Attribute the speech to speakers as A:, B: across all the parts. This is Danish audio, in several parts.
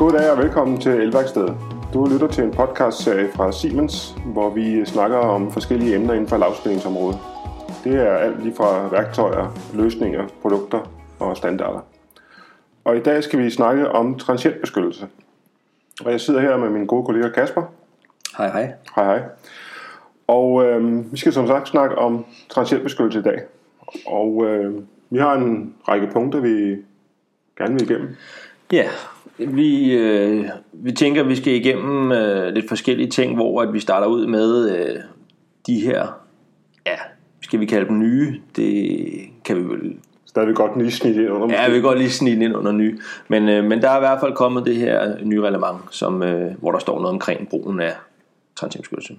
A: Goddag og velkommen til Elværkstedet. Du lytter til en podcastserie fra Siemens, hvor vi snakker om forskellige emner inden for lavspændingsområdet. Det er alt lige fra værktøjer, løsninger, produkter og standarder. Og i dag skal vi snakke om transientbeskyttelse. Og jeg sidder her med min gode kollega Kasper.
B: Hej hej.
A: Hej hej. Og øh, vi skal som sagt snakke om transientbeskyttelse i dag. Og øh, vi har en række punkter, vi gerne vil igennem.
B: Ja, vi, øh, vi tænker, at vi skal igennem øh, lidt forskellige ting, hvor at vi starter ud med øh, de her, ja, skal vi kalde dem nye, det kan vi vel
A: Stadigvæk godt lige snit ind under.
B: Ja, vi kan godt lige snit ind under ny. Men, øh, men der er i hvert fald kommet det her nye reglement, som, øh, hvor der står noget omkring brugen af transientbeskyttelse.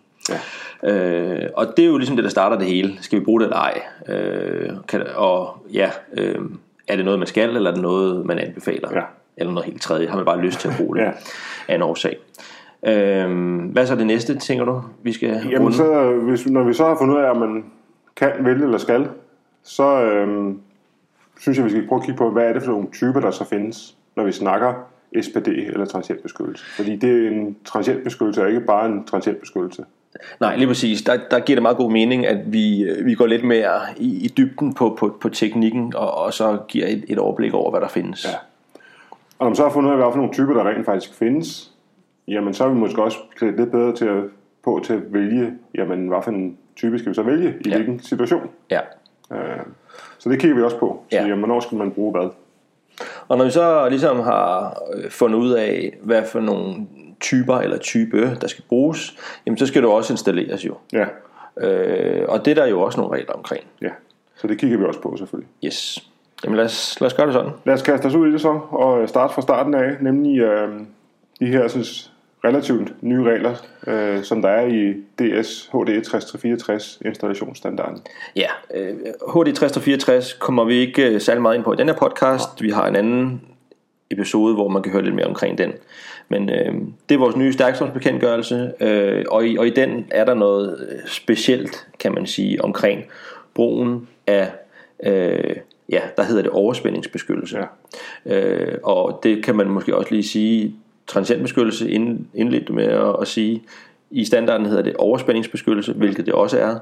A: Ja.
B: Øh, og det er jo ligesom det, der starter det hele. Skal vi bruge det eller ej? Øh, kan, og ja, øh, er det noget, man skal, eller er det noget, man anbefaler?
A: Ja.
B: Eller noget helt tredje? Har man bare lyst til at bruge det
A: Ja.
B: af en årsag? Øh, hvad så er det næste, tænker du, vi skal
A: Jamen
B: runde?
A: så, hvis, når vi så har fundet ud af, om man kan, vil eller skal, så øhm, synes jeg, vi skal prøve at kigge på, hvad er det for nogle typer, der så findes, når vi snakker SPD eller transientbeskyttelse. Fordi det er en transientbeskyttelse, og ikke bare en transientbeskyttelse.
B: Nej, lige præcis. Der, der giver det meget god mening, at vi, øh, vi går lidt mere i, i dybden på, på, på teknikken, og, og så giver et, et overblik over, hvad der findes.
A: Ja. Og når man så har fundet ud af, nogle typer, der rent faktisk findes, jamen så er vi måske også klædt lidt bedre til at, på til at vælge, jamen hvad for en type skal vi så vælge, i
B: Ja.
A: hvilken situation.
B: ja.
A: Øh, så det kigger vi også på. Så
B: Ja.
A: jamen, hvornår skal man bruge hvad?
B: Og når vi så ligesom har øh, fundet ud af, hvad for nogle typer eller type, der skal bruges, jamen så skal det også installeres jo.
A: Ja,
B: Øh, og det er der jo også nogle regler omkring.
A: ja. Så det kigger vi også på selvfølgelig.
B: Yes. Jamen lad os, lad os gøre det sådan.
A: Lad os kaste os ud i det så, og starte fra starten af, nemlig øh, de her synes, relativt nye regler, øh, som der er i DS HD 6364 installationsstandarden.
B: Ja, øh, HD 6064 kommer vi ikke øh, særlig meget ind på i den her podcast. Vi har en anden episode, hvor man kan høre lidt mere omkring den. Men øh, det er vores nye stærkstrømsbekendtgørelse, øh, og, i, og i den er der noget øh, specielt, kan man sige, omkring brugen af, øh, ja, der hedder det overspændingsbeskyttelse.
A: Ja.
B: Øh, og det kan man måske også lige sige, transientbeskyttelse ind, indledt med at, at sige, i standarden hedder det overspændingsbeskyttelse, hvilket det også er.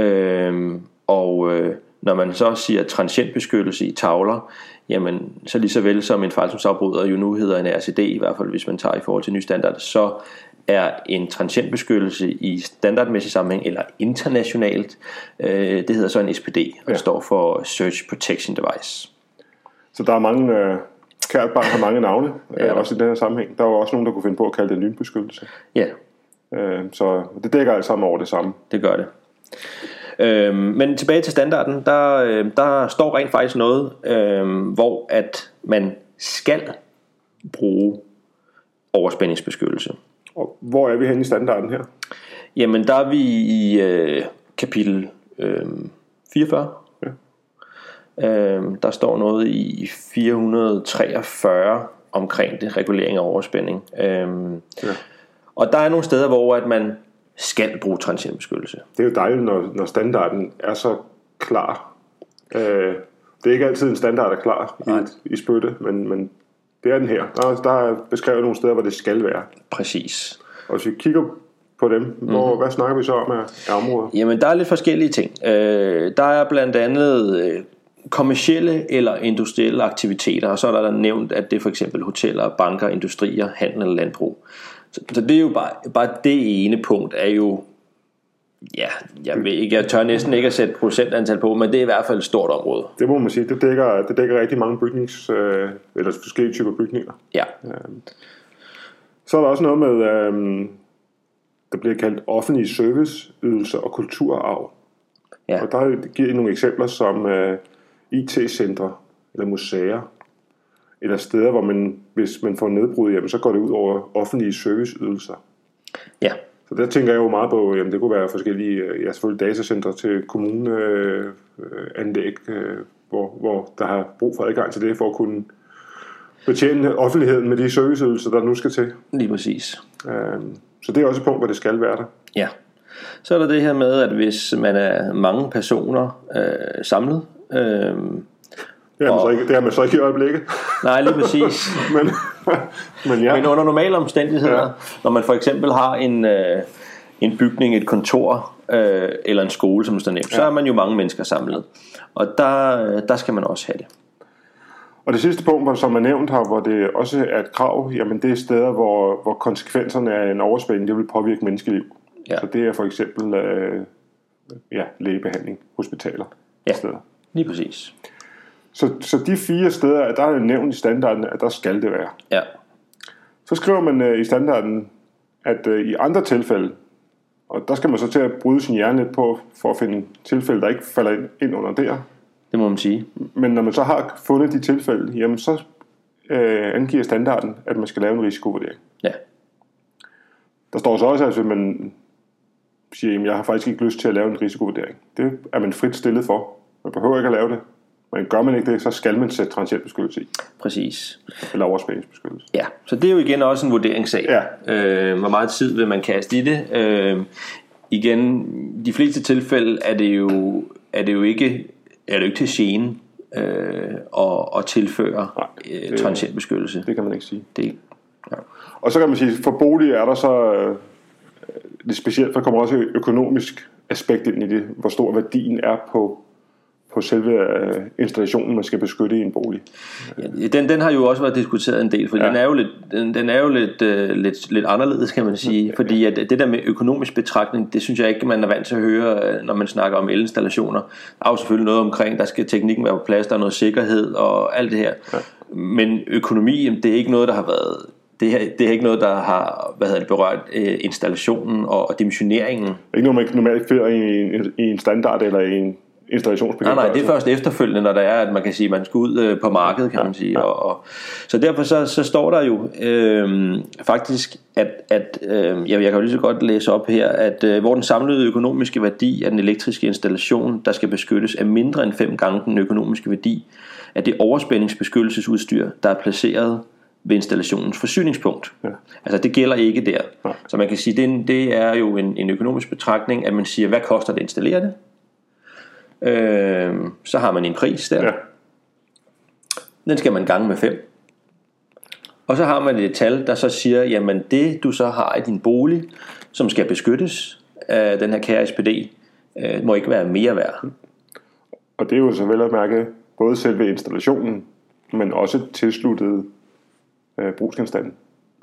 B: Øh, og øh, når man så siger transientbeskyttelse i tavler, jamen så lige så vel som en fejlsomsafbryder jo nu hedder en RCD, i hvert fald hvis man tager i forhold til ny standard, så er en transientbeskyttelse i standardmæssig sammenhæng eller internationalt, øh, det hedder så en SPD, og
A: Ja.
B: står for Search Protection Device.
A: Så der er mange, øh, kært barn har mange navne,
B: Ja.
A: øh, også i den her sammenhæng. Der er jo også nogen, der kunne finde på at kalde det lynbeskyttelse.
B: Ja,
A: Øh, så det dækker alt sammen over det samme.
B: det gør det. Øhm, men tilbage til standarden, der, øh, der står rent faktisk noget, øh, hvor at man skal bruge overspændingsbeskyttelse.
A: Og hvor er vi henne i standarden her?
B: Jamen der er vi i øh, kapitel øh, 44.
A: Ja.
B: Øh, der står noget i 443 omkring det, regulering af overspænding. Øh,
A: Ja.
B: Og der er nogle steder, hvor at man skal bruge transientbeskyttelse.
A: Det er jo dejligt, når, når standarden er så klar. Øh, det er ikke altid en standard er klar i, i spytte, men, men det er den her. Der, der er beskrevet nogle steder, hvor det skal være.
B: Præcis.
A: Og hvis vi kigger på dem, hvor, hvad snakker vi så om af, af områder?
B: Jamen, der er lidt forskellige ting. Øh, der er blandt andet øh, kommercielle eller industrielle aktiviteter, og så er der nævnt, at det er for eksempel hoteller, banker, industrier, handel eller landbrug. Så, så det er jo bare, bare det ene punkt er jo, ja, jeg, ved ikke, jeg tør næsten ikke at sætte procentantal på, men det er i hvert fald et stort område.
A: Det må man sige, det dækker, det dækker rigtig mange bygnings, øh, eller forskellige typer bygninger.
B: Ja,
A: Så er der også noget med, øh, der bliver kaldt offentlige serviceydelser og kulturarv.
B: Ja.
A: Og der giver I nogle eksempler som øh, IT-centre eller museer, eller steder, hvor man, hvis man får nedbrud, jamen, så går det ud over offentlige serviceydelser.
B: ja,
A: Så der tænker jeg jo meget på, jamen det kunne være forskellige, øh, ja selvfølgelig datacentre til kommuneanlæg, øh, anlæg, øh, hvor, hvor der har brug for adgang til det, for at kunne betjene offentligheden med de serviceydelser, der nu skal til.
B: lige præcis.
A: Øh, så det er også et punkt, hvor det skal være der.
B: Ja. Så er der det her med, at hvis man er mange personer øh, samlet, øh,
A: Det er, man så ikke, det er man så ikke i øjeblikket.
B: nej, lige præcis,
A: Men Men ja,
B: Men under normale omstændigheder,
A: Ja.
B: når man for eksempel har en, øh, en bygning, et kontor øh, eller en skole, som står nævnt, ja. så er man jo mange mennesker samlet. Og der, øh, der skal man også have det.
A: og det sidste punkt, som er nævnt her, hvor det også er et krav, jamen det er steder, hvor, hvor konsekvenserne af en overspænding, det vil påvirke menneskeliv.
B: Ja.
A: Så det er for eksempel øh, ja, lægebehandling, hospitaler,
B: Ja.
A: steder.
B: Lige præcis.
A: Så, så de fire steder, der er nævnt i standarden, at der skal det være.
B: Ja.
A: Så skriver man øh, i standarden, at øh, i andre tilfælde, og der skal man så til at bryde sin hjerne lidt på, for at finde tilfælde, der ikke falder ind, ind under der.
B: Det må man sige.
A: Men når man så har fundet de tilfælde, jamen så øh, angiver standarden, at man skal lave en risikovurdering.
B: Ja.
A: Der står så også, at hvis man siger, at jeg har faktisk ikke lyst til at lave en risikovurdering. Det er man frit stillet for. Man behøver ikke at lave det. Men gør man ikke det, så skal man sætte transientbeskyttelse i.
B: Præcis.
A: Eller overspændingsbeskyttelse.
B: Ja, så det er jo igen også en vurderingssag.
A: Ja.
B: Øh, hvor meget tid vil man kaste i det? Øh, igen, de fleste tilfælde er det jo, er det jo ikke, er det jo ikke til gene øh, at, at tilføre
A: Nej,
B: øh,
A: det-
B: transientbeskyttelse.
A: Det kan man ikke sige.
B: Det, ja.
A: Og så kan man sige, for bolig er der så øh, lidt specielt, for der kommer også et økonomisk aspekt ind i det, hvor stor værdien er på, på selve øh, installationen, man skal beskytte i en bolig.
B: Ja, den, den har jo også været diskuteret en del, for
A: Ja.
B: ja. den er jo lidt, den, den er jo lidt, øh, lidt, lidt anderledes, kan man sige. Fordi at det der med økonomisk betragtning, det synes jeg ikke, man er vant til at høre, øh, når man snakker om elinstallationer. Der er jo selvfølgelig noget omkring, der skal teknikken være på plads, der er noget sikkerhed og alt det her. Ja. Men økonomi, det er ikke noget, der har været... Det, her, det er ikke noget, der har hvad hedder det, berørt øh, installationen og, og dimensioneringen.
A: Er ikke noget, man normalt finder i en, i en standard eller i en
B: Nej,
A: installationsbekendtgørelse.
B: nej, det er først efterfølgende, når der er, at man kan sige, at man skal ud øh, på markedet, kan man sige. Og, og, så derfor så, så står der jo øh, faktisk, at, at øh, jeg, jeg kan jo lige så godt læse op her, at øh, hvor den samlede økonomiske værdi af den elektriske installation, der skal beskyttes, er mindre end fem gange den økonomiske værdi af det overspændingsbeskyttelsesudstyr, der er placeret ved installationens forsyningspunkt.
A: Ja.
B: Altså det gælder ikke der.
A: Nej.
B: Så man kan sige, det, er det er jo en, en økonomisk betragtning, at man siger, hvad koster det at installere det? Øh, så har man en pris der.
A: Ja.
B: Den skal man gange med 5. Og så har man et tal, der så siger, jamen det du så har i din bolig, som skal beskyttes af den her kære SPD, øh, må ikke være mere værd.
A: Og det er jo så vel at mærke både selve installationen, men også tilsluttet øh, brugsgenstanden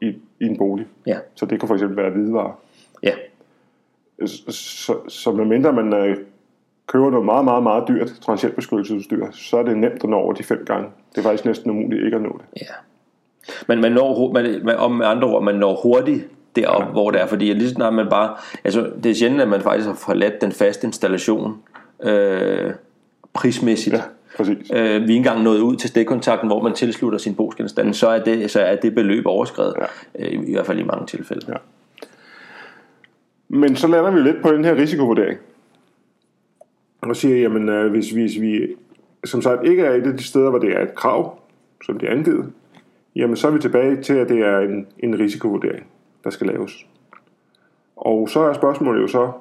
A: i, i en bolig.
B: Ja,
A: Så det kan for eksempel være hvidevarer.
B: ja,
A: Så, så, så medmindre man øh, køber noget meget, meget, meget dyrt transientbeskyttelsesudstyr, så er det nemt at nå over de fem gange. Det er faktisk næsten umuligt ikke at nå det.
B: ja. Men man når, man, man, om med andre ord, man når hurtigt derop, ja. hvor det er, fordi lige snart man bare, altså det er sjældent, at man faktisk har forladt den faste installation øh, prismæssigt.
A: Ja, præcis.
B: øh, vi er engang nået ud til stikkontakten, hvor man tilslutter sin brugsgenstand, så er det, så er det beløb overskrevet,
A: Ja.
B: øh, i hvert fald i mange tilfælde.
A: Ja. Men så lander vi lidt på den her risikovurdering. Og siger, jamen øh, hvis, hvis vi som sagt ikke er et af de steder, hvor det er et krav, som det er angivet, jamen så er vi tilbage til, at det er en, en risikovurdering, der skal laves. Og så er spørgsmålet jo så,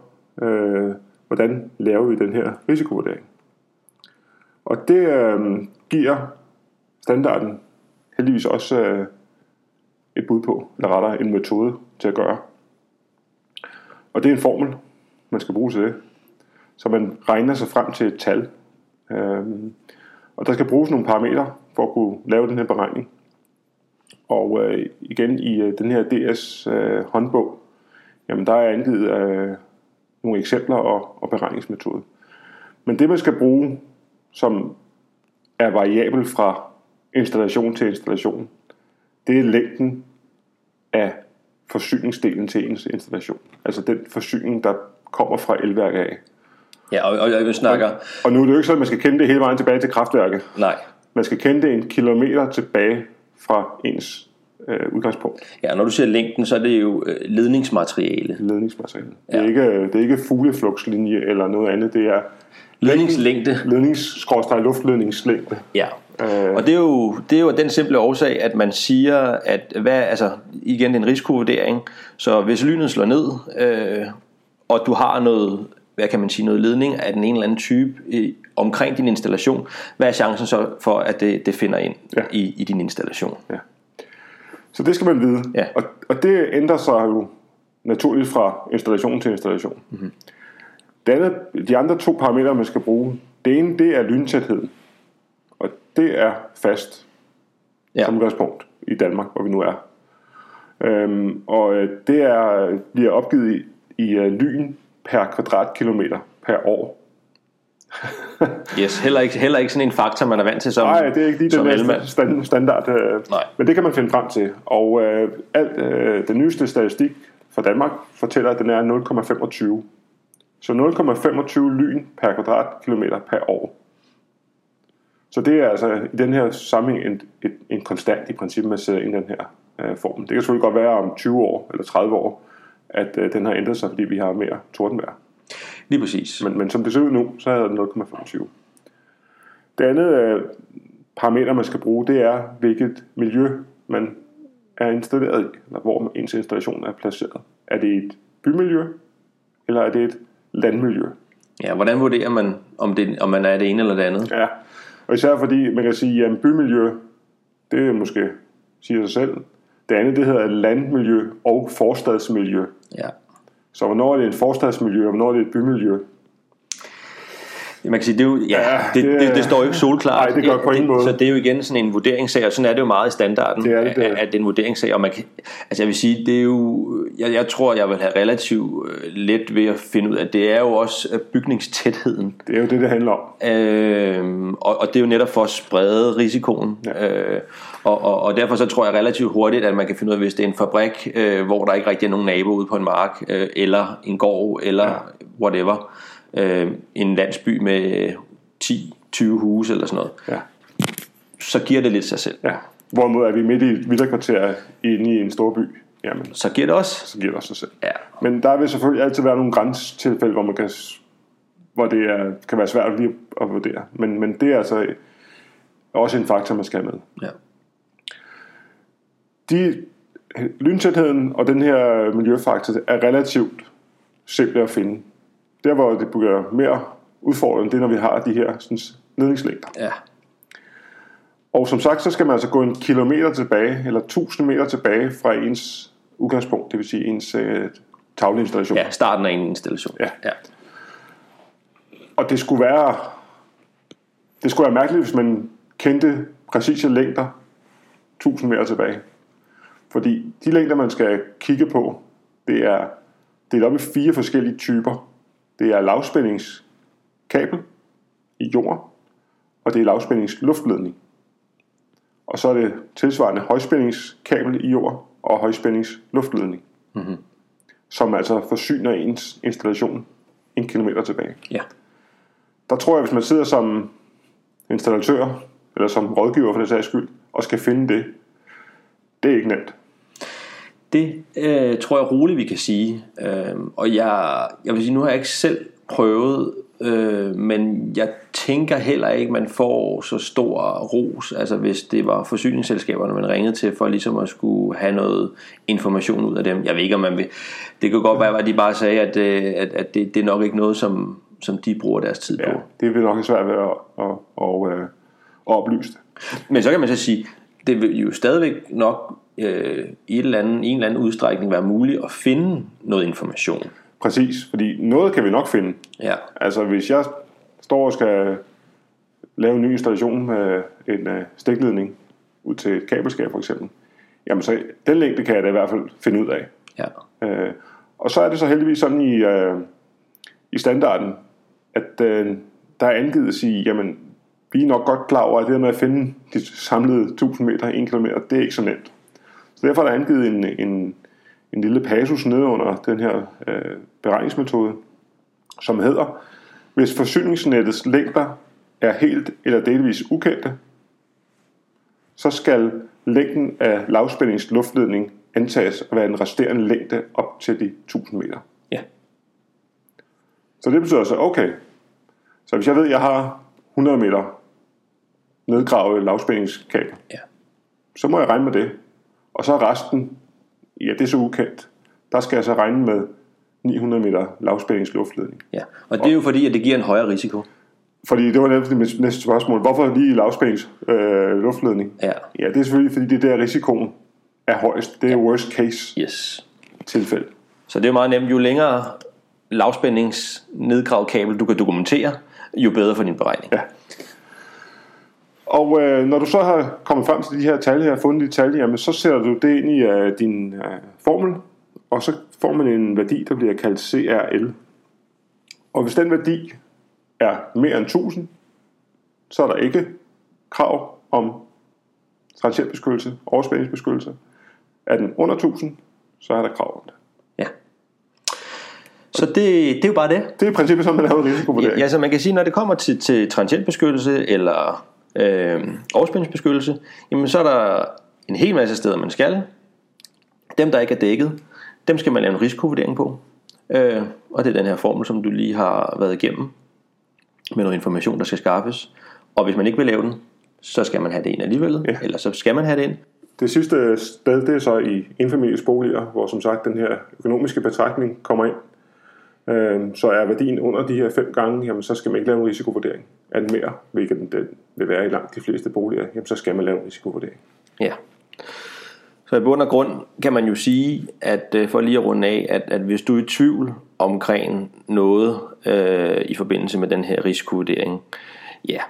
A: øh, hvordan laver vi den her risikovurdering? Og det øh, giver standarden heldigvis også øh, et bud på, eller rettere en metode til at gøre. Og det er en formel, man skal bruge til det. Så man regner sig frem til et tal. Øhm, og der skal bruges nogle parametre for at kunne lave den her beregning. Og øh, igen i øh, den her DS øh, håndbog, jamen der er angivet øh, nogle eksempler og, og beregningsmetode. Men det man skal bruge, som er variabel fra installation til installation, det er længden af forsyningsdelen til ens installation. Altså den forsyning, der kommer fra elværket af.
B: Ja, og, og jeg snakker,
A: Og nu er det jo ikke sådan, at man skal kende det hele vejen tilbage til kraftværket.
B: nej,
A: Man skal kende det en kilometer tilbage fra ens øh, udgangspunkt.
B: ja, når du siger længden, så er det jo øh, ledningsmateriale.
A: Ledningsmateriale. Det, er ikke, det er ikke fugleflugtslinje eller noget andet. Det er
B: Ledningslængde,
A: lednings luftledningslængde.
B: ja.
A: Øh,
B: Og det er, jo, det er jo den simple årsag, at man siger, at hvad, altså, igen det er en risikovurdering, så hvis lynet slår ned, øh, og du har noget, hvad kan man sige, noget ledning af den ene eller anden type i, omkring din installation, hvad er chancen så for, at det, det finder ind
A: Ja.
B: i, i din installation?
A: Ja. Så det skal man vide.
B: Ja.
A: Og, og det ændrer sig jo naturligt fra installation til installation.
B: Mhm.
A: Mm-hmm. Det andet, de andre to parametre, man skal bruge, det ene, det er lyntætheden. Og det er fast
B: Ja.
A: som udgangspunkt i Danmark, hvor vi nu er. Øhm, og øh, det er, bliver opgivet i, i uh, lyn per kvadratkilometer per år.
B: Yes, heller ikke, heller ikke sådan en faktor, man er vant til som,
A: Nej, det er ikke lige den stand, standard, øh,
B: Nej.
A: men det kan man finde frem til. Og øh, alt, øh, den nyeste statistik for Danmark fortæller, at den er 0,25. Så 0,25 lyn per kvadratkilometer per år. Så det er altså i den her sammenhæng en, et, en konstant i princippet, man ind i den her øh, form. Det kan selvfølgelig godt være om 20 år eller 30 år, at øh, den har ændret sig, fordi vi har mere tordenvejr.
B: Lige præcis.
A: Men, men som det ser ud nu, så er den 0,25. Det andet øh, parameter, man skal bruge, det er, hvilket miljø man er installeret i, eller hvor ens installation er placeret. Er det et bymiljø, eller er det et landmiljø?
B: Ja, hvordan vurderer man, om, det, om man er det ene eller det andet?
A: Ja, og især fordi man kan sige, at bymiljø, det er måske siger sig selv. Det andet, det hedder landmiljø og forstadsmiljø.
B: Ja.
A: Så hvornår er det et forstadsmiljø, og hvornår er det et bymiljø?
B: Man kan sige, det, er jo, ja,
A: Ja,
B: det,
A: det
B: det, det, står jo ikke solklart.
A: Nej, det gør på ingen måde.
B: Så det er jo igen sådan en vurderingssag, og sådan er det jo meget i standarden,
A: Det er det, det er.
B: at det er en vurderingssag. Og man kan, altså jeg vil sige, det er jo, jeg, jeg tror, jeg vil have relativt øh, let ved at finde ud af, det er jo også øh, bygningstætheden.
A: Det er jo det, det handler om.
B: Øhm, og, og det er jo netop for at sprede risikoen. Ja. Øh, og, og, og derfor så tror jeg relativt hurtigt, at man kan finde ud af, hvis det er en fabrik, øh, hvor der ikke rigtig er nogen nabo ude på en mark, øh, eller en gård, eller ja. whatever, øh, en landsby med 10-20 huse eller sådan noget,
A: Ja.
B: så giver det lidt sig selv.
A: Ja. Hvorimod er vi midt i et villakvarter inde i en stor by, jamen,
B: Så giver det også.
A: så giver det også sig selv.
B: Ja.
A: Men der vil selvfølgelig altid være nogle grænsetilfælde, hvor man kan, hvor det er, kan være svært lige at vurdere. Men, men det er altså også en faktor, man skal have med.
B: Ja.
A: De, lyntætheden og den her miljøfaktor er relativt simple at finde. Der, hvor det bliver mere udfordrende, det er, når vi har de her sådan, ledningslængder.
B: ja.
A: Og som sagt, så skal man altså gå en kilometer tilbage, eller 1000 meter tilbage fra ens udgangspunkt, det vil sige ens øh, tavleinstallation.
B: Ja, starten af en installation.
A: Ja.
B: ja.
A: Og det skulle være det skulle være mærkeligt, hvis man kendte præcise længder 1000 meter tilbage. Fordi de længder, man skal kigge på, det er delt op i fire forskellige typer. Det er lavspændingskabel i jord, og det er lavspændingsluftledning. Og så er det tilsvarende højspændingskabel i jord og højspændingsluftledning, mm-hmm. som altså forsyner ens installation en kilometer tilbage.
B: ja.
A: Der tror jeg, hvis man sidder som installatør, eller som rådgiver for det sags skyld, og skal finde det, det er ikke nemt.
B: Det øh, tror jeg roligt, vi kan sige. Øh, og jeg, jeg vil sige, nu har jeg ikke selv prøvet, øh, men jeg tænker heller ikke, man får så stor ros, altså hvis det var forsyningsselskaberne, man ringede til for ligesom at skulle have noget information ud af dem. Jeg ved ikke, om man vil. Det kan godt være, at de bare sagde, at, øh, at, at det, det er nok ikke noget, som, som de bruger deres tid
A: Ja,
B: på.
A: det vil nok være svært ved at, at, at, at, at oplyse det.
B: Men så kan man så sige, det vil jo stadigvæk nok øh, i, et eller andet, i en eller anden udstrækning være muligt at finde noget information.
A: Præcis, fordi noget kan vi nok finde.
B: Ja,
A: Altså hvis jeg står og skal lave en ny installation med en uh, stikledning ud til et kabelskab for eksempel, jamen så den længde kan jeg da i hvert fald finde ud af.
B: ja,
A: Øh, og så er det så heldigvis sådan i, øh, i standarden, at øh, der er angivet at sige, jamen, vi er nok godt klar over, at det her med at finde de samlede 1000 meter, 1 km, det er ikke så nemt. Så derfor er der angivet en, en, en lille passus nede under den her øh, beregningsmetode, som hedder, hvis forsyningsnettets længder er helt eller delvis ukendte, så skal længden af lavspændingsluftledning antages at være den resterende længde op til de 1000 meter.
B: ja,
A: Så det betyder så, okay, så hvis jeg ved, at jeg har 100 meter nedgravet lavspændingskabel,
B: ja,
A: så må jeg regne med det. Og så resten, ja, det er så ukendt. Der skal jeg så regne med 900 meter lavspændingsluftledning.
B: ja. Og det er jo fordi, at det giver en højere risiko.
A: Fordi det var nemlig mit næste spørgsmål. Hvorfor lige lavspændings øh, luftledning?
B: Ja,
A: Ja, det er selvfølgelig, fordi det er der risikoen er højst. Det er worst case
B: Yes.
A: tilfælde.
B: Så det er meget nemt. Jo længere lavspændings nedgravet kabel du kan dokumentere, jo bedre for din beregning.
A: Ja. Og øh, når du så har kommet frem til de her tal her, fundet de tal, jamen, så sætter du det ind i øh, din øh, formel, og så får man en værdi, der bliver kaldt CRL. Og hvis den værdi er mere end 1000, så er der ikke krav om transientbeskyttelse, overspændingsbeskyttelse. Er den under 1000, så er der krav om det.
B: Ja. Så det, det er jo bare det.
A: Det er i princippet, som man laver risikovurdering.
B: Ja, så man kan sige, når det kommer til, til transientbeskyttelse eller øh, overspændingsbeskyttelse, jamen så er der en hel masse steder, man skal. Dem, der ikke er dækket, dem skal man lave en risikovurdering på. Øh, og det er den her formel, som du lige har været igennem, med noget information, der skal skaffes. Og hvis man ikke vil lave den, så skal man have det ind alligevel,
A: Ja.
B: eller så skal man have det ind.
A: Det sidste sted, det er så i indfamilies boliger, hvor som sagt den her økonomiske betragtning kommer ind. Øhm, Så er værdien under de her fem gange, jamen så skal man ikke lave en risikovurdering. Er den mere, hvilket den- den vil være i langt de fleste boliger, jamen så skal man lave en risikovurdering.
B: Ja. Så i bund og grund kan man jo sige, at øh, for lige at runde af, at, at hvis du er i tvivl omkring noget øh, i forbindelse med den her risikovurdering, ja,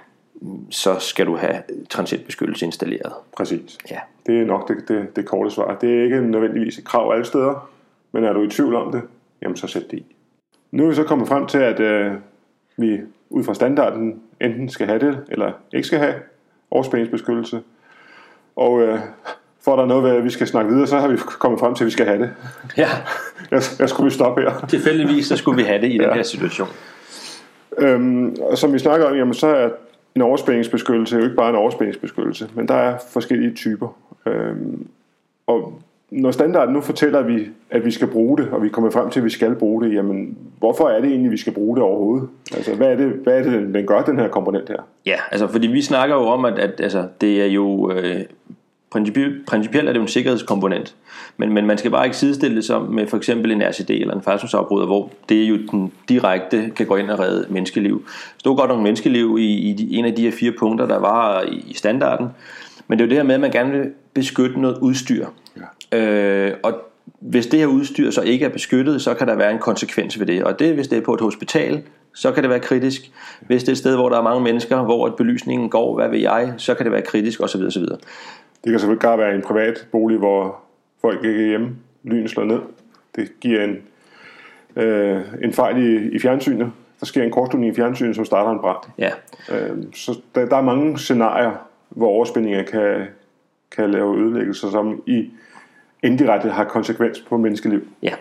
B: så skal du have transitbeskyttelse installeret.
A: Præcis.
B: Ja.
A: Det er nok det, det, det korte svar. Det er ikke nødvendigvis et krav alle steder, men er du i tvivl om det, jamen så sæt det i. Nu er vi så kommet frem til, at øh, vi ud fra standarden enten skal have det, eller ikke skal have overspændingsbeskyttelse. Og øh, for at der er noget, hvad vi skal snakke videre, så har vi kommet frem til, at vi skal have det.
B: Ja,
A: Jeg, jeg skulle vi stoppe her.
B: tilfældigvis så skulle vi have det i den
A: Ja.
B: her situation.
A: Øhm, og som vi snakker om, jamen, så er en overspændingsbeskyttelse jo ikke bare en overspændingsbeskyttelse, men der er forskellige typer. Øhm, og når standarden nu fortæller, at vi, at vi skal bruge det, og vi kommer frem til, at vi skal bruge det, jamen hvorfor er det egentlig, vi skal bruge det overhovedet? Altså hvad er det, hvad er det den- gør, den her komponent her?
B: Ja, altså fordi vi snakker jo om, at, at altså, det er jo øh, principielt, principielt er det jo en sikkerhedskomponent, men, men man skal bare ikke sidestille det som med for eksempel en RCD eller en færdselsafbryder, hvor det jo den direkte kan gå ind og redde menneskeliv. Stod godt nogle menneskeliv i, i en af de her fire punkter, der var i, i standarden, men det er jo det her med, at man gerne vil beskytte noget udstyr. Ja. Øh, og hvis det her udstyr så ikke er beskyttet, så kan der være en konsekvens ved det. Og det hvis det er på et hospital, så kan det være kritisk. Hvis det er et sted, hvor der er mange mennesker, hvor belysningen går, hvad ved jeg, så kan det være kritisk osv. osv.
A: Det kan selvfølgelig godt være en privat bolig, hvor folk ikke er hjemme, lyn slår ned. Det giver en, øh, en fejl i, i fjernsynet. Der sker en kortslutning i fjernsynet, som starter en brand.
B: Ja.
A: Øh, så der, der er mange scenarier, hvor overspændinger kan, kan lave ødelæggelser, som i indirekte har konsekvens på menneskeliv.
B: ja.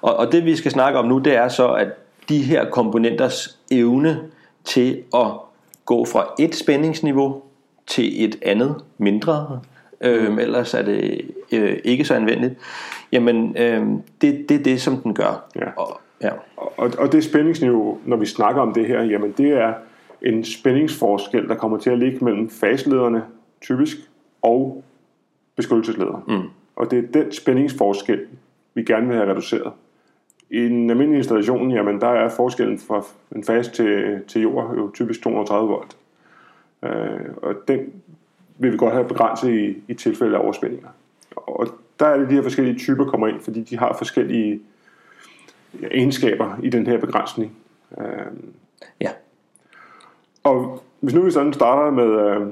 B: Og, og det vi skal snakke om nu, det er så, at de her komponenters evne til at gå fra et spændingsniveau til et andet mindre, øhm, ellers er det øh, ikke så anvendeligt, jamen øh, det, det er det, som den gør.
A: Ja.
B: Og, ja.
A: Og, og det spændingsniveau, når vi snakker om det her, jamen det er en spændingsforskel, der kommer til at ligge mellem faselederne, typisk, og beskyttelsesledere. Mm. Og det er den spændingsforskel, vi gerne vil have reduceret. I en almindelig installation, jamen der er forskellen fra en fase til, til jord jo typisk 230 volt. Øh, og den vil vi godt have begrænset i, i tilfælde af overspændinger. Og der er det de her forskellige typer kommer ind, fordi de har forskellige egenskaber i den her begrænsning. Øh,
B: ja.
A: og hvis nu vi sådan starter med, øh,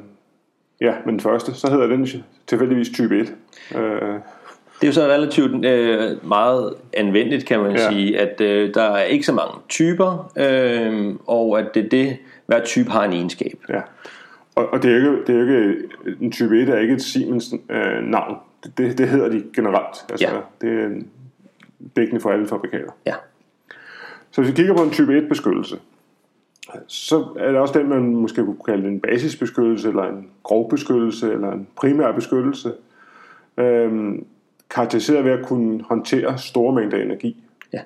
A: ja, med den første, så hedder den tilfældigvis type 1. Øh,
B: Det er jo så relativt øh, meget anvendeligt, kan man
A: Ja.
B: sige, at øh, der er ikke så mange typer, øh, og at det, det hver type har en egenskab.
A: ja. Og, og det, er jo ikke, det er ikke, en type 1 er ikke et Siemens øh, navn. Det, det, det hedder de generelt. Altså,
B: Ja.
A: Det er en dækkende for alle fabrikater.
B: Ja.
A: Så hvis vi kigger på en type 1 beskyttelse, så er det også den, man måske kunne kalde en basisbeskyttelse, eller en grov beskyttelse, eller en primær beskyttelse. Øhm, karakteriseret ved at kunne håndtere store mængder energi.
B: Ja.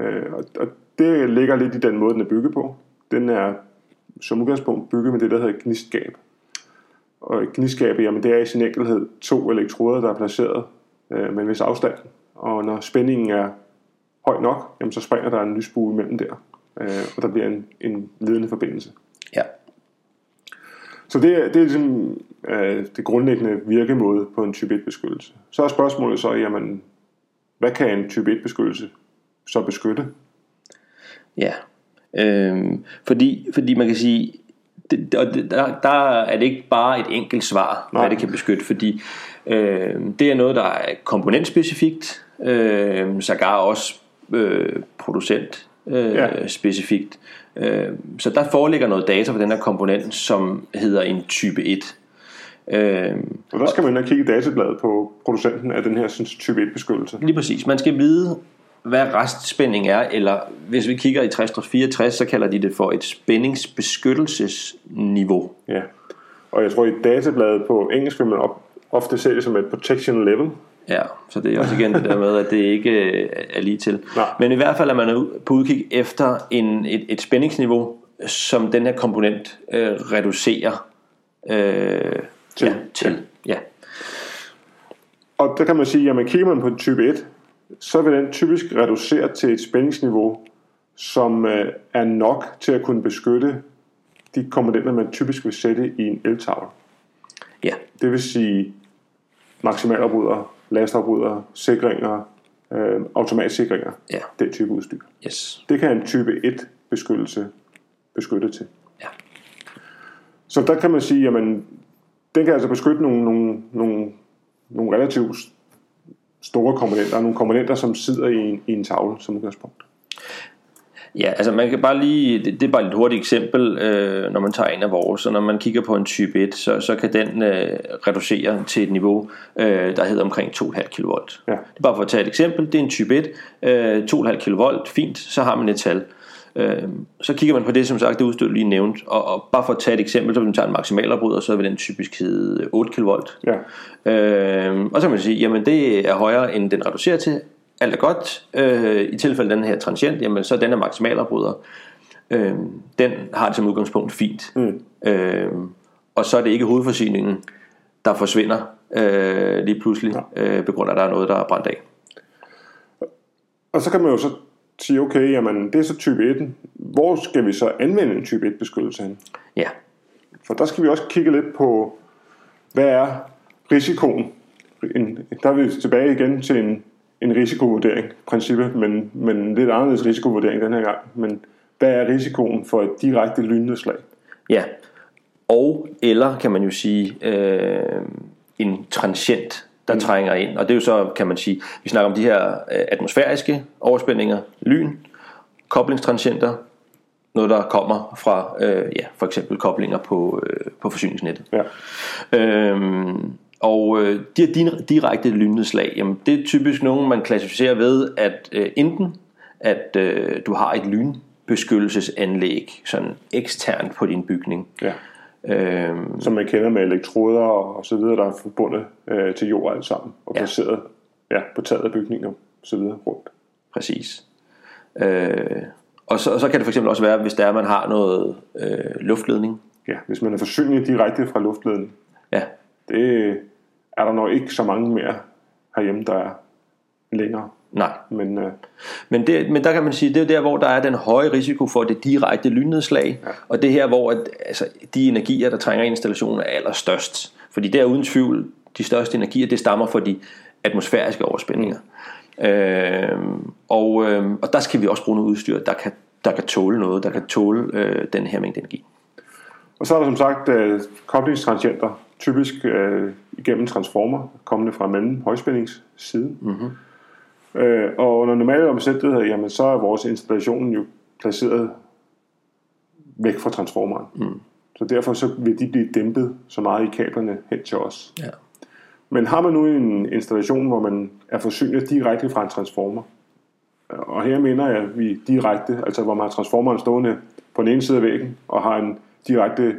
A: Øh, og, og det ligger lidt i den måde, den er bygget på. Den er som udgangspunkt bygget med det, der hedder gnistgab. Og et gnistgab, jamen det er i sin enkelhed to elektroder, der er placeret øh, med en vis afstand. Og når spændingen er høj nok, jamen så springer der en lysbue imellem der. Øh, og der bliver en, en ledende forbindelse.
B: Ja.
A: Så det er, det er ligesom øh, det grundlæggende virkemåde på en type 1 beskyttelse. Så er spørgsmålet så, jamen, hvad kan en type 1 beskyttelse så beskytte?
B: Ja, øhm, fordi, fordi man kan sige, det, og det, der, der er det ikke bare et enkelt svar, Nej. hvad det kan beskytte, fordi øh, det er noget, der er komponentspecifikt, øh, sågar også øh, producent øh, ja. specifikt. Øh, så der foreligger noget data for den her komponent, som hedder en type 1.
A: Øh, og der skal man kigge i databladet på producenten af den her synes, type 1 beskyttelse.
B: Lige præcis. Man skal vide, hvad restspænding er, eller hvis vi kigger i 6064, så kalder de det for et spændingsbeskyttelsesniveau.
A: Ja, og jeg tror i databladet på engelsk vil man op, ofte se det som et protection level.
B: Ja, så det er også igen det der med, at det ikke øh, er lige til. Nej. Men i hvert fald er man på udkig efter en, et, et spændingsniveau, som den her komponent øh, reducerer øh, til. Ja, til. Ja.
A: Og der kan man sige, at man kigger man på type 1, så vil den typisk reducere til et spændingsniveau, som øh, er nok til at kunne beskytte de komponenter, man typisk vil sætte i en eltavle.
B: Ja.
A: Det vil sige maksimalafbrydere, lastafbrydere, sikringer, øh, automatsikringer,
B: ja.
A: den type udstyr.
B: Yes.
A: Det kan en type 1 beskyttelse beskytte til.
B: Ja.
A: Så der kan man sige, at den kan altså beskytte nogle, nogle, nogle, nogle relativt store komponenter, nogle komponenter, som sidder i en, i en tavle som udgangspunkt.
B: Ja, altså man kan bare lige, det, det er bare et hurtigt eksempel, øh, når man tager en af vores, og når man kigger på en type 1, så, så kan den øh, reducere til et niveau, øh, der hedder omkring 2,5 kV.
A: Ja.
B: Det er bare for at tage et eksempel, det er en type 1, øh, 2,5 kV, fint, så har man et tal. Øh, så kigger man på det, som sagt, det udstyr lige nævnt, og, og bare for at tage et eksempel, så vil man tage en maksimalafbryder, så vil den typisk hedde 8 kV.
A: Ja.
B: Øh, og så kan man sige, jamen det er højere, end den reducerer til, alt er godt. Øh, I tilfælde den her transient, jamen så den er maksimalafbryder. Øh, den har det som udgangspunkt fint.
A: Mm.
B: Øh, og så er det ikke hovedforsyningen, der forsvinder øh, lige pludselig, ja. øh, på grund af, at der er noget, der er brændt af.
A: Og så kan man jo så sige, okay, jamen det er så type 1. Hvor skal vi så anvende en type 1 beskyttelse hen?
B: Ja.
A: For der skal vi også kigge lidt på, hvad er risikoen? En, der er vi tilbage igen til en, en risikovurdering, princippet, men, men lidt anderledes risikovurdering den her gang. Men hvad er risikoen for et direkte lynnedslag?
B: Ja, og eller kan man jo sige øh, en transient der mm. trænger ind. Og det er jo så, kan man sige, vi snakker om de her øh, atmosfæriske overspændinger, lyn, koblingstransienter, noget der kommer fra øh, ja, for eksempel koblinger på, øh, på forsyningsnettet.
A: Ja.
B: Øhm, og øh, de her direkte lynnedslag, jamen, det er typisk nogen, man klassificerer ved, at øh, enten at øh, du har et lynbeskyttelsesanlæg sådan eksternt på din bygning.
A: Ja. Øhm, Som man kender med elektroder og så videre, der er forbundet øh, til jord alt sammen, og ja. placeret ja, på taget af bygninger og så videre rundt.
B: Præcis. Øh, og så, og så kan det for eksempel også være, hvis der er, man har noget øh, luftledning.
A: Ja, hvis man er forsynet direkte fra luftledning.
B: Ja.
A: Det er der nok ikke så mange mere herhjemme, der er længere.
B: Nej.
A: Men, øh,
B: men, det, men der kan man sige, det er der, hvor der er den høje risiko for det direkte lynnedslag, ja. og det her, hvor at, altså, de energier, der trænger i installationen, er allerstørst. Fordi det er uden tvivl, de største energier, det stammer fra de atmosfæriske overspændinger. Mm. Øh, og, øh, og der skal vi også bruge noget udstyr, der kan, der kan tåle noget, der kan tåle øh, den her mængde energi.
A: Og så er der som sagt øh, koblingstransienter, typisk øh, igennem transformer, kommende fra mellem højspændingssiden.
B: Mm-hmm.
A: Øh, og under normale omstændigheder, jamen, så er vores installation jo placeret væk fra transformeren.
B: Mm.
A: Så derfor så vil de blive dæmpet så meget i kablerne hen til os.
B: Ja.
A: Men har man nu en installation, hvor man er forsynet direkte fra en transformer, og her mener jeg, at vi direkte, altså hvor man har transformeren stående på den ene side af væggen, og har en direkte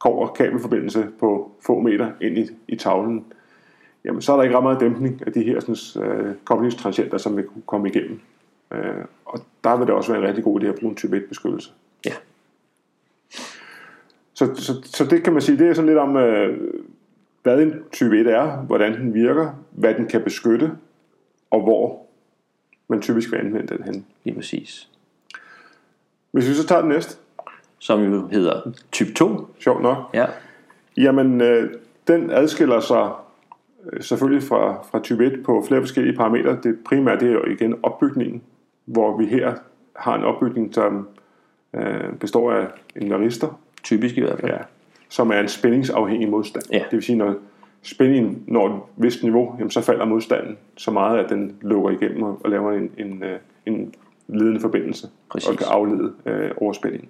A: kov- og kabelforbindelse på få meter ind i, i tavlen, jamen så er der ikke ret meget dæmpning af de her sådan, øh, koblingstransienter, som vil kunne komme igennem. Øh, og der vil det også være en rigtig god idé at bruge en type 1 beskyttelse.
B: Ja.
A: Så, så, så det kan man sige, det er sådan lidt om, øh, hvad en type 1 er, hvordan den virker, hvad den kan beskytte, og hvor man typisk vil anvende den hen.
B: Lige præcis.
A: Hvis vi så tager den næste.
B: Som jo hedder type 2.
A: Sjovt nok.
B: Ja.
A: Jamen, øh, den adskiller sig øh, selvfølgelig fra, fra type 1 på flere forskellige parametre. Det primære det er jo igen opbygningen, hvor vi her har en opbygning, som øh, består af en varister,
B: Typisk i hvert fald.
A: ja, som er en spændingsafhængig modstand.
B: Ja.
A: Det vil sige, når spændingen når et vist niveau, jamen, så falder modstanden så meget, at den lukker igennem og, laver en, en, øh, en ledende forbindelse
B: Præcis.
A: og kan aflede øh, overspændingen.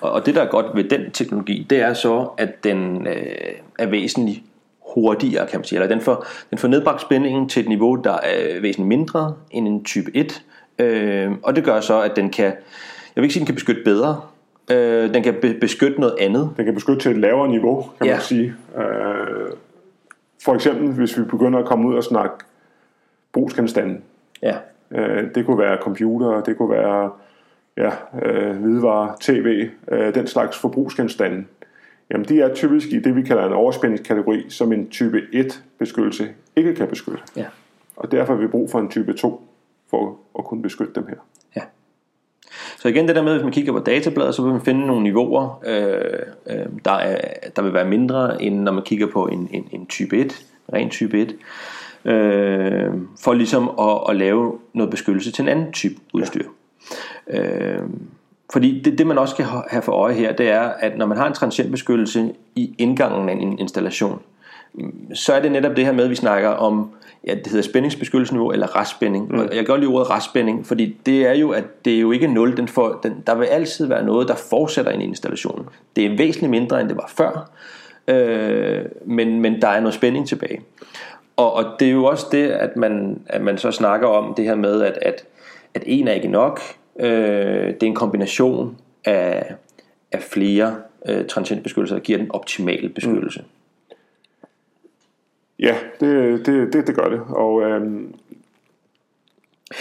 B: Og, og det der er godt ved den teknologi, det er så, at den øh, er væsentligt hurtigere, kan man sige. Eller den får, den får nedbragt spændingen til et niveau, der er væsentligt mindre end en type 1. Øh, og det gør så, at den kan, jeg vil ikke sige, at den kan beskytte bedre. Øh, den kan be- beskytte noget andet.
A: Den kan beskytte til et lavere niveau, kan
B: Ja.
A: man sige. Øh, for eksempel, hvis vi begynder at komme ud og snakke brugsgenstande.
B: Ja,
A: Øh, det kunne være computer, det kunne være ja, øh, hvidevarer, tv, øh, den slags forbrugsgenstande. Jamen, de er typisk i det, vi kalder en overspændingskategori, som en type 1 beskyttelse ikke kan beskytte.
B: ja,
A: Og derfor har vi brug for en type 2 for at kunne beskytte dem her.
B: ja. Så igen det der med, hvis man kigger på databladet, så vil man finde nogle niveauer, øh, øh, der, er, der vil være mindre, end når man kigger på en, en, en type 1, ren type 1, øh, for ligesom at, at lave noget beskyttelse til en anden type udstyr. Ja. Øh, fordi det, det man også skal ha- have for øje her, det er, at når man har en transientbeskyttelse i indgangen af en installation, så er det netop det her med, at vi snakker om, ja, det hedder spændingsbeskyttelsesniveau eller restspænding. Mm. Og jeg kan godt lide ordet restspænding, fordi det er jo, at det er jo ikke nul. Den får, den, der vil altid være noget, der fortsætter en installation. Det er væsentligt mindre, end det var før, øh, men, men der er noget spænding tilbage. Og, og det er jo også det, at man, at man så snakker om det her med, at, at, at en er ikke nok. Øh, det er en kombination af, af flere øh, transientbeskyttelser, der giver den optimale beskyttelse. Mm.
A: Ja, det, det, det, det gør det. Og øhm,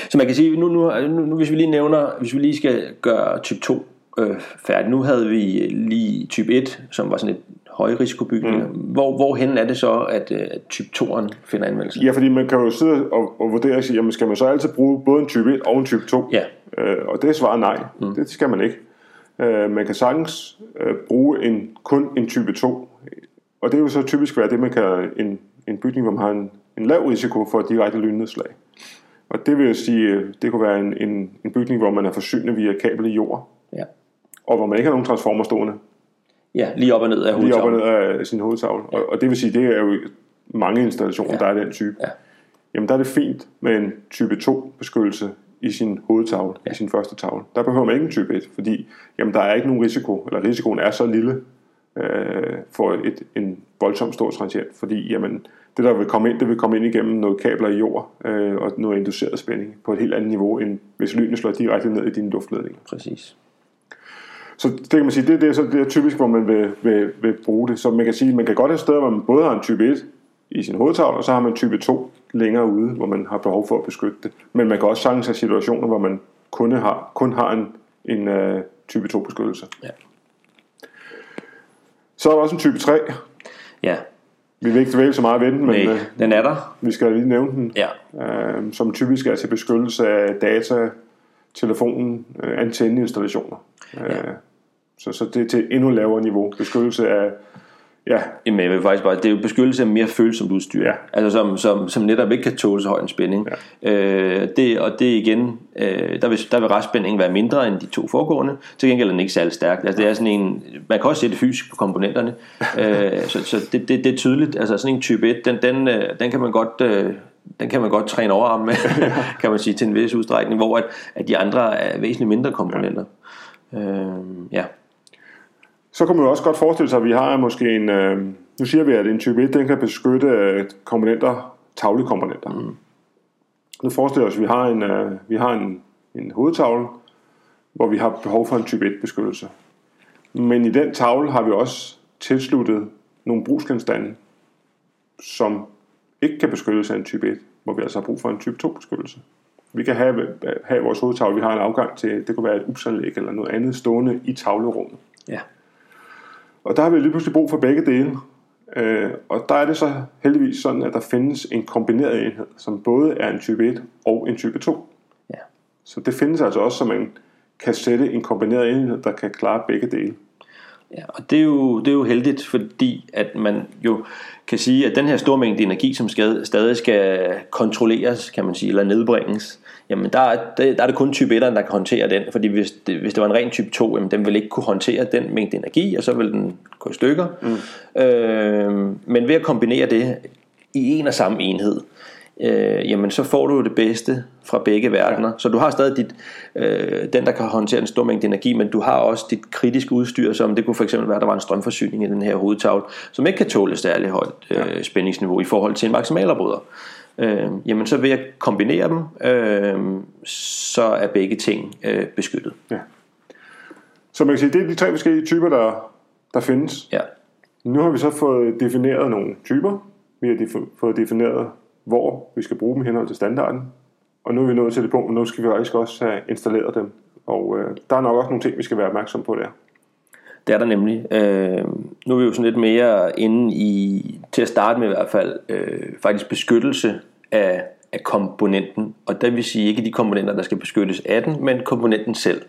B: Så man kan sige, nu, nu, nu, nu hvis vi lige nævner, hvis vi lige skal gøre type 2 øh, færdig. Nu havde vi lige type 1, som var sådan et højrisikobygning. Mm. Hvor, hvorhen er det så, at, øh, at type 2'eren finder anvendelse?
A: ja, fordi man kan jo sidde og, og vurdere og sige, jamen skal man så altid bruge både en type 1 og en type 2?
B: Ja.
A: Øh, og det er svaret nej. Mm. Det skal man ikke. Øh, man kan sagtens øh, bruge en, kun en type 2. Og det er jo så typisk være det, man kalder en, en bygning, hvor man har en, en lav risiko for direkte lynnedslag. Og det vil jeg sige, øh, det kunne være en, en, en bygning, hvor man er forsynet via kabel i jord,
B: Ja.
A: og hvor man ikke har nogen transformer stående
B: ja, lige op og ned af
A: lige op og
B: hovedtavlen.
A: ned af sin hovedtavle. Og, og det vil sige, det er jo mange installationer, ja. der er den type.
B: Ja.
A: Jamen der er det fint med en type 2 beskyttelse i sin hovedtavle, ja. i sin første tavle. Der behøver man ikke en type 1, fordi jamen, der er ikke nogen risiko, eller risikoen er så lille øh, for et, en voldsomt stor transient, fordi jamen, det der vil komme ind, det vil komme ind igennem noget kabler i jord øh, og noget induceret spænding på et helt andet niveau, end hvis lynet slår direkte ned i dine luftledninger.
B: Præcis.
A: Så det kan man sige, det, det, er, så, det er typisk, hvor man vil, vil, vil bruge det. Så man kan sige, man kan godt have steder, hvor man både har en type 1 i sin hovedtavle, og så har man type 2 længere ude, hvor man har behov for at beskytte det. Men man kan også sagtens have situationer, hvor man kun har, kun har en, en uh, type 2 beskyttelse.
B: Ja.
A: Så er der også en type 3.
B: Ja,
A: Vi vil ikke dvæle så meget ved den, men
B: nej,
A: uh,
B: den er der.
A: vi skal lige nævne den.
B: Ja,
A: Uh, som typisk er til beskyttelse af data, telefonen, uh, antenneinstallationer.
B: Ja.
A: Så, så det er til endnu lavere niveau. Beskyttelse af ja,
B: Jamen, jeg vil faktisk bare, det er jo beskyttelse af mere følsomt udstyr,
A: Ja.
B: altså som, som, som netop ikke kan tåle så høj en spænding. Ja. Øh, det, og det igen, øh, der, vil, der vil restspændingen være mindre end de to foregående, til gengæld er den ikke særlig stærk. Altså, det er sådan en, man kan også se det fysisk på komponenterne, øh, så, så det, det, det er tydeligt, altså sådan en type 1, den, den, øh, den kan man godt... Øh, den kan man godt træne overarm med, kan man sige, til en vis udstrækning, hvor at, at de andre er væsentligt mindre komponenter. Ja. Øh, ja.
A: Så kan man jo også godt forestille sig, at vi har måske en... Øh, nu siger vi, at en type 1, den kan beskytte øh, komponenter, tavlekomponenter. Mm. Nu forestiller os, at vi har en, øh, vi har en, en hovedtavle, hvor vi har behov for en type 1 beskyttelse. Men i den tavle har vi også tilsluttet nogle brugsgenstande, som ikke kan beskyttes af en type 1, hvor vi altså har brug for en type 2 beskyttelse. Vi kan have, have vores hovedtavle, vi har en afgang til, det kunne være et upsanlæg eller noget andet stående i tavlerummet.
B: ja.
A: Og der har vi lige pludselig brug for begge dele. Øh, og der er det så heldigvis sådan, at der findes en kombineret enhed, som både er en type 1 og en type 2.
B: Ja.
A: Så det findes altså også, så man kan sætte en kombineret enhed, der kan klare begge dele.
B: Ja, og det er, jo, det er jo heldigt, fordi at man jo kan sige, at den her store mængde energi, som skal, stadig skal kontrolleres, kan man sige, eller nedbringes, jamen der, er, der, der er det kun type 1'eren, der kan håndtere den, fordi hvis det, hvis det var en ren type 2, jamen den vil ikke kunne håndtere den mængde energi, og så vil den gå i stykker. Mm. Øh, men ved at kombinere det i en og samme enhed, øh, jamen så får du det bedste fra begge verdener. Ja. Så du har stadig dit, øh, den, der kan håndtere en stor mængde energi, men du har også dit kritiske udstyr, som det kunne for eksempel være, at der var en strømforsyning i den her hovedtavle, som ikke kan tåle særlig højt øh, spændingsniveau i forhold til en maksimalafbryder. Øh, jamen så ved at kombinere dem, øh, så er begge ting øh, beskyttet. Ja.
A: Så man kan sige, det er de tre forskellige typer, der, der findes.
B: Ja.
A: Nu har vi så fået defineret nogle typer. Vi har fået defineret hvor vi skal bruge dem henhold til standarden. Og nu er vi nået til det punkt, hvor nu skal vi faktisk også have installeret dem. Og øh, der er nok også nogle ting, vi skal være opmærksom på der.
B: Det er der nemlig. Øh, nu er vi jo sådan lidt mere inde i, til at starte med i hvert fald, øh, faktisk beskyttelse af, af komponenten. Og det vil sige ikke de komponenter, der skal beskyttes af den, men komponenten selv.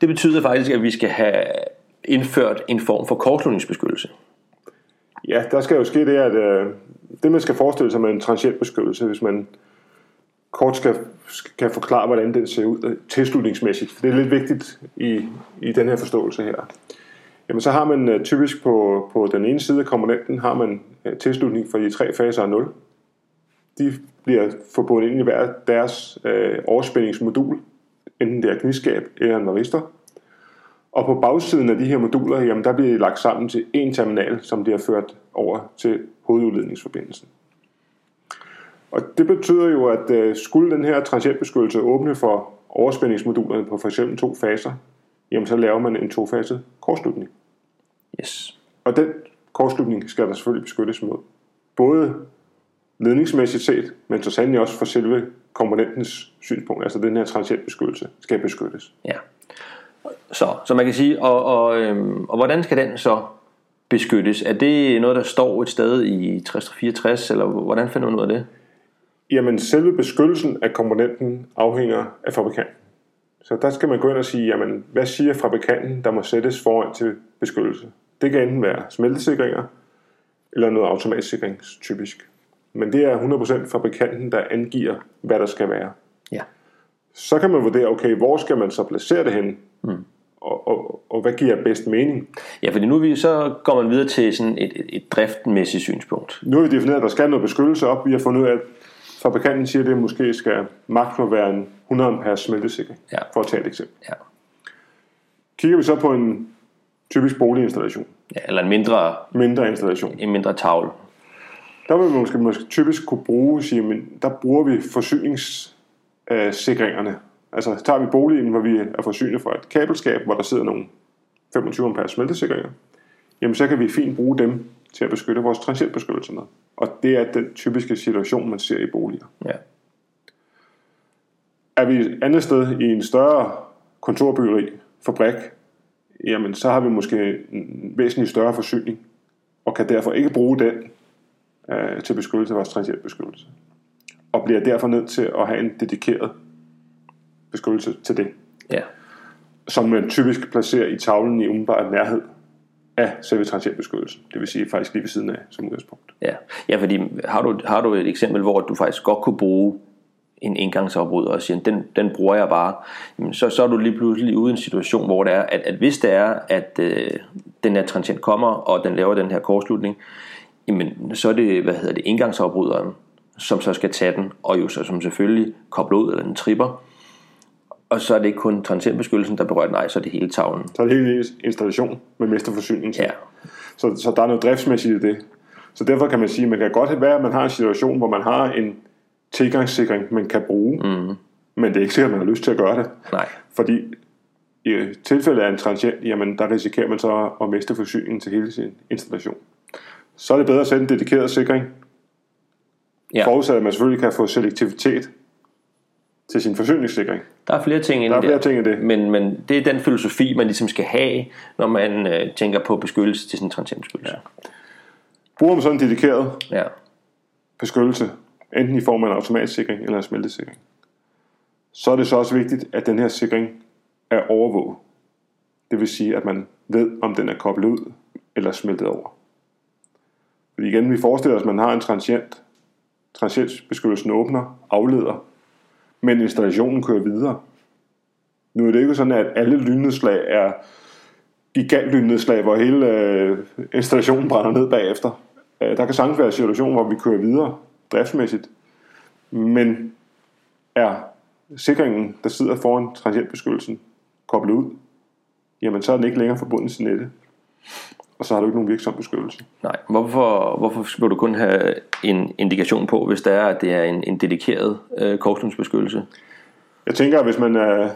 B: Det betyder faktisk, at vi skal have indført en form for kortslutningsbeskyttelse.
A: Ja, der skal jo ske det, at øh, det man skal forestille sig med en transientbeskyttelse, hvis man kort skal, skal forklare, hvordan den ser ud øh, tilslutningsmæssigt, for det er lidt vigtigt i, i den her forståelse her. Jamen så har man øh, typisk på, på den ene side af komponenten, har man øh, tilslutning for de tre faser af 0. De bliver forbundet ind i hver deres øh, overspændingsmodul, enten det er knivskab eller en varistor. Og på bagsiden af de her moduler, jamen der bliver de lagt sammen til en terminal, som bliver ført over til hovedudledningsforbindelsen. Og det betyder jo, at øh, skulle den her transientbeskyttelse åbne for overspændingsmodulerne på f.eks. to faser, jamen så laver man en tofaset kortslutning.
B: Yes.
A: Og den kortslutning skal der selvfølgelig beskyttes mod. Både ledningsmæssigt set, men så sandelig også for selve komponentens synspunkt, altså den her transientbeskyttelse, skal beskyttes.
B: Ja. Så, så man kan sige, og, og, øhm, og hvordan skal den så beskyttes? Er det noget, der står et sted i 6064, eller hvordan finder man ud af det?
A: Jamen, selve beskyttelsen af komponenten afhænger af fabrikanten. Så der skal man gå ind og sige, jamen, hvad siger fabrikanten, der må sættes foran til beskyttelse? Det kan enten være smeltesikringer, eller noget automatsikring, typisk. Men det er 100% fabrikanten, der angiver, hvad der skal være.
B: Ja.
A: Så kan man vurdere, okay, hvor skal man så placere det hen? Mm og, og, og hvad giver bedst mening?
B: Ja, fordi nu vi, så går man videre til sådan et, et, et driftmæssigt synspunkt.
A: Nu har vi defineret, at der skal noget beskyttelse op. Vi har fundet ud af, at fabrikanten siger, at det måske skal maks må være en 100 ampere smeltesikring, ja. for at tage et eksempel.
B: Ja.
A: Kigger vi så på en typisk boliginstallation.
B: Ja, eller en mindre,
A: mindre installation.
B: En mindre tavle.
A: Der vil man måske, måske typisk kunne bruge, sige, men der bruger vi forsyningssikringerne Altså tager vi boligen, hvor vi er forsynet fra et kabelskab, hvor der sidder nogle 25 ampere smeltesikringer, jamen så kan vi fint bruge dem til at beskytte vores transientbeskyttelse med. Og det er den typiske situation, man ser i boliger.
B: Ja.
A: Er vi et andet sted i en større kontorbyggeri, fabrik, jamen så har vi måske en væsentlig større forsyning, og kan derfor ikke bruge den øh, til beskyttelse af vores transientbeskyttelse. Og bliver derfor nødt til at have en dedikeret beskyttelse til det.
B: Ja.
A: Som man typisk placerer i tavlen i umiddelbar nærhed af selve transientbeskyttelsen. Det vil sige faktisk lige ved siden af som udgangspunkt.
B: Ja, ja fordi har du, har du et eksempel, hvor du faktisk godt kunne bruge en indgangsafbryder og siger, den, den bruger jeg bare, jamen, så, så er du lige pludselig ude i en situation, hvor det er, at, at hvis det er, at øh, den her transient kommer, og den laver den her kortslutning, jamen, så er det, hvad hedder det, indgangsafbryderen, som så skal tage den, og jo så som selvfølgelig kobler ud, eller den tripper, og så er det ikke kun transientbeskyttelsen, der berører nej, så er det hele tavlen.
A: Så er det hele installation med mesterforsyning.
B: Ja.
A: Så, så der er noget driftsmæssigt i det. Så derfor kan man sige, at man kan godt være, at man har en situation, hvor man har en tilgangssikring, man kan bruge, mm. men det er ikke sikkert, at man har lyst til at gøre det.
B: Nej.
A: Fordi i tilfælde af en transient, jamen der risikerer man så at miste forsyningen til hele sin installation. Så er det bedre at sætte en dedikeret sikring, ja. forudsat at man selvfølgelig kan få selektivitet til sin forsyningssikring.
B: Der er flere ting
A: i der. Er flere ting i det.
B: Men, men det er den filosofi, man ligesom skal have, når man øh, tænker på beskyttelse til sin transientbeskyttelse. Ja.
A: Bruger man sådan en dedikeret
B: ja.
A: beskyttelse, enten i form af en automatsikring eller en smeltesikring, så er det så også vigtigt, at den her sikring er overvåget. Det vil sige, at man ved, om den er koblet ud eller smeltet over. Fordi igen, vi forestiller os, at man har en transient. Transientbeskyttelsen åbner, afleder, men installationen kører videre. Nu er det ikke sådan, at alle lynnedslag er gigantlynedslag, hvor hele øh, installationen brænder ned bagefter. Øh, der kan sagtens være situationer, hvor vi kører videre driftsmæssigt, men er sikringen, der sidder foran transientbeskyttelsen, koblet ud, jamen så er den ikke længere forbundet til nettet. Og så har du ikke nogen virksom beskyttelse.
B: Nej, hvorfor, hvorfor skal du kun have en indikation på, hvis det er, at det er en, en dedikeret øh, korslundsbeskyttelse?
A: Jeg tænker, at hvis man øh,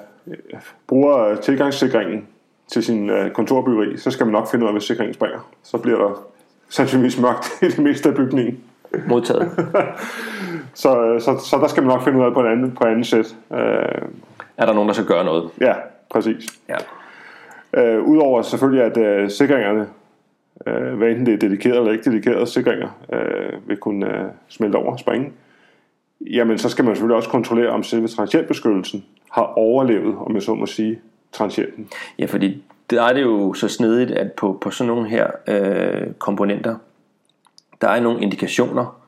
A: bruger tilgangssikringen til sin øh, kontorbyggeri, så skal man nok finde ud af, hvad sikringen springer. Så bliver der sandsynligvis mørkt i det meste af bygningen.
B: Modtaget.
A: så, øh, så, så der skal man nok finde ud af på en anden, på en anden sæt. Øh,
B: er der nogen, der skal gøre noget?
A: Ja, præcis.
B: Ja.
A: Øh, Udover selvfølgelig, at øh, sikringerne, øh, hvad enten det er dedikeret eller ikke dedikeret sikringer, øh, vil kunne øh, smelte over og springe, jamen så skal man selvfølgelig også kontrollere, om selve transientbeskyttelsen har overlevet, om jeg så må sige, transienten.
B: Ja, fordi der er det jo så snedigt, at på, på sådan nogle her øh, komponenter, der er nogle indikationer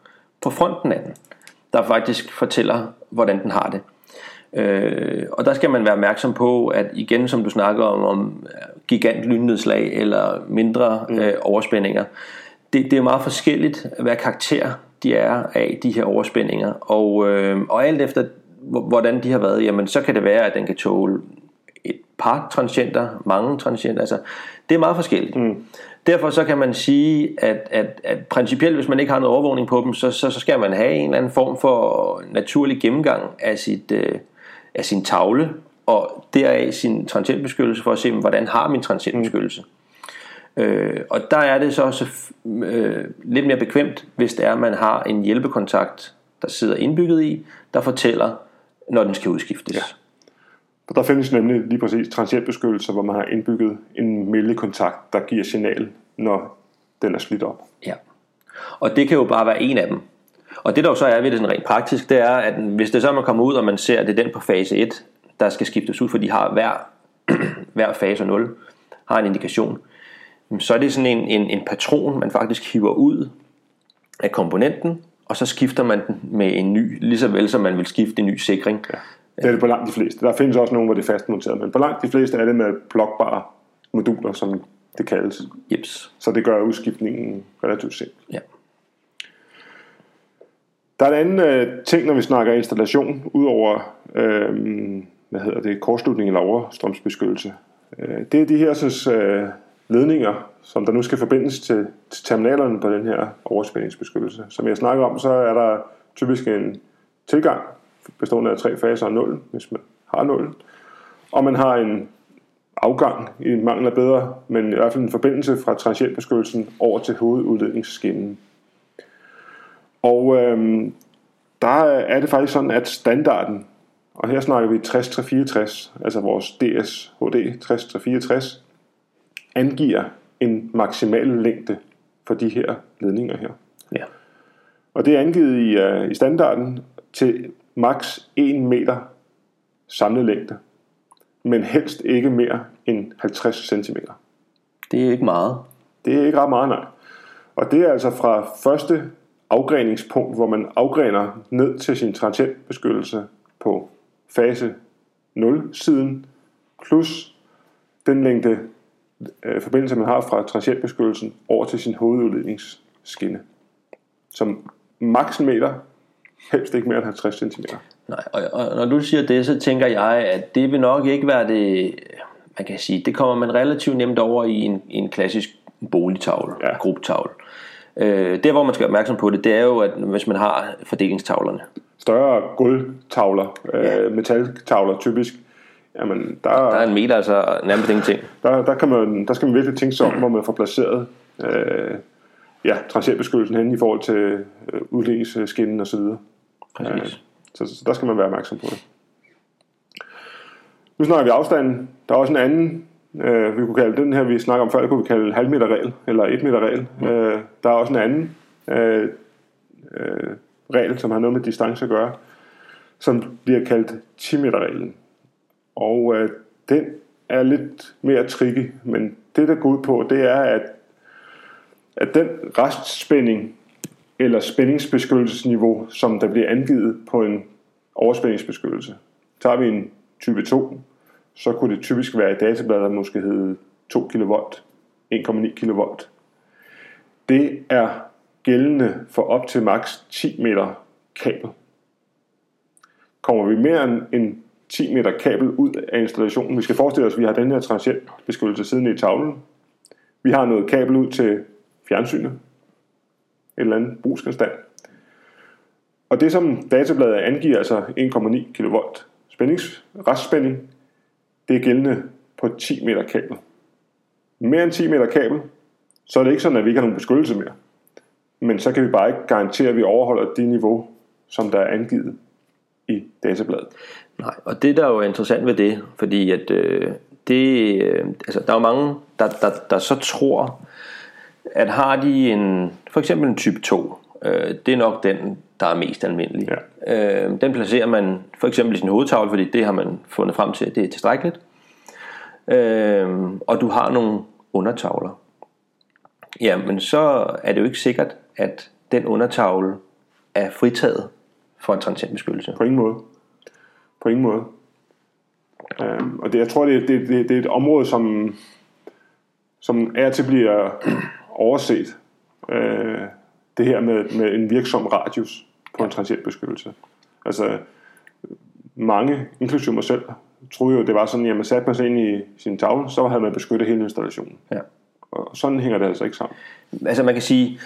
B: på fronten af den, der faktisk fortæller, hvordan den har det. Øh, og der skal man være opmærksom på, at igen, som du snakker om, om gigant lynnedslag eller mindre mm. øh, overspændinger, det, det er meget forskelligt, hvad karakter de er af de her overspændinger. Og, øh, og alt efter, hvordan de har været, jamen så kan det være, at den kan tåle et par transienter, mange transienter. Altså, det er meget forskelligt. Mm. Derfor så kan man sige, at, at, at principielt, hvis man ikke har noget overvågning på dem, så, så, så skal man have en eller anden form for naturlig gennemgang af, sit, øh, af sin tavle, og deraf sin transientbeskyttelse, for at se, hvordan har min transientbeskyttelse. Mm. Øh, og der er det så, så øh, lidt mere bekvemt, hvis det er, at man har en hjælpekontakt, der sidder indbygget i, der fortæller, når den skal udskiftes. Ja.
A: For der findes nemlig lige præcis transientbeskyttelse, hvor man har indbygget en meldekontakt, der giver signal, når den er slidt op.
B: Ja. Og det kan jo bare være en af dem. Og det der jo så er ved det sådan rent praktisk, det er, at hvis det så er, man kommer ud, og man ser, at det er den på fase 1, der skal skiftes ud, for de har hver, hver fase 0, har en indikation, så er det sådan en, en, en patron, man faktisk hiver ud af komponenten, og så skifter man den med en ny, lige så vel som man vil skifte en ny sikring. Ja.
A: Det er det på langt de fleste. Der findes også nogle, hvor det er fastmonteret, men på langt de fleste er det med blokkbare moduler, som det kaldes.
B: Jeps.
A: Så det gør udskiftningen relativt simpelt.
B: Ja.
A: Der er en anden øh, ting, når vi snakker installation, udover øh, hvad hedder det, kortslutning eller overstrømsbeskyttelse. Øh, det er de her så, øh, ledninger, som der nu skal forbindes til, til terminalerne på den her overspændingsbeskyttelse. Som jeg snakker om, så er der typisk en tilgang bestående af tre faser og 0, hvis man har 0. Og man har en afgang i mangel af bedre, men i hvert fald en forbindelse fra transientbeskyttelsen over til hovedudledningsskinnen. Og øhm, der er det faktisk sådan, at standarden, og her snakker vi 60-64, altså vores DSHD 60-64, angiver en maksimal længde for de her ledninger her.
B: Ja.
A: Og det er angivet i, uh, i standarden til maks 1 meter samlet længde, men helst ikke mere end 50 cm.
B: Det er ikke meget.
A: Det er ikke ret meget, nej. Og det er altså fra første afgreningspunkt, hvor man afgrener ned til sin transientbeskyttelse på fase 0-siden, plus den længde øh, forbindelse, man har fra transientbeskyttelsen over til sin hovedudledningsskinne. Som maks meter, helst ikke mere end 50 cm.
B: Nej, og, og når du siger det, så tænker jeg, at det vil nok ikke være det, man kan sige, det kommer man relativt nemt over i en, en klassisk boligtavle, ja. gruppetavle. Øh, der hvor man skal være opmærksom på det, det er jo, at hvis man har fordelingstavlerne.
A: Større gulvtavler, øh, ja. metaltavler typisk, jamen der,
B: der er en meter, altså nærmest ingenting.
A: Der, der, kan man, der skal man virkelig tænke sig om, hvor man får placeret øh, ja, transientbeskyttelsen hen i forhold til øh, udlægningsskinnen.
B: Præcis. Øh,
A: så, så der skal man være opmærksom på det. Nu snakker vi afstanden. Der er også en anden, øh, vi kunne kalde den her, vi snakker om før, det kunne vi kalde halv meter regel, eller et meter regel. Mm. Øh, der er også en anden øh, øh, regel, som har noget med distance at gøre, som bliver kaldt 10 meter reglen. Og øh, den er lidt mere tricky, men det der går ud på, det er, at, at den restspænding eller spændingsbeskyttelsesniveau, som der bliver angivet på en overspændingsbeskyttelse. Tager vi en type 2, så kunne det typisk være et datablad, der måske hed 2 kV, 1,9 kV. Det er gældende for op til maks 10 meter kabel. Kommer vi mere end en 10 meter kabel ud af installationen, vi skal forestille os, at vi har den her transient beskyttelse siden i tavlen. Vi har noget kabel ud til fjernsynet, et eller andet brugsgenstand. Og det som databladet angiver, altså 1,9 kV spændings, restspænding, det er gældende på 10 meter kabel. Mere end 10 meter kabel, så er det ikke sådan, at vi ikke har nogen beskyttelse mere. Men så kan vi bare ikke garantere, at vi overholder det niveau, som der er angivet i databladet.
B: Nej, og det der er jo interessant ved det, fordi at øh, det, øh, altså, der er jo mange, der, der, der så tror, at har de en, for eksempel en type 2, øh, det er nok den, der er mest almindelig. Ja. Øh, den placerer man for eksempel i sin hovedtavle, fordi det har man fundet frem til, at det er tilstrækkeligt. Øh, og du har nogle undertavler. Jamen, så er det jo ikke sikkert, at den undertavle er fritaget for en transientbeskyttelse.
A: På ingen måde. På ingen måde. Øhm, og det, jeg tror, det, det, det, det er et område, som, som er til bliver overset. Øh, det her med, med en virksom radius på en transientbeskyttelse. Altså, mange, inklusive mig selv, troede jo, det var sådan, at man satte man sig ind i sin tavle, så havde man beskyttet hele installationen.
B: Ja.
A: Og sådan hænger det altså ikke sammen.
B: Altså man kan sige,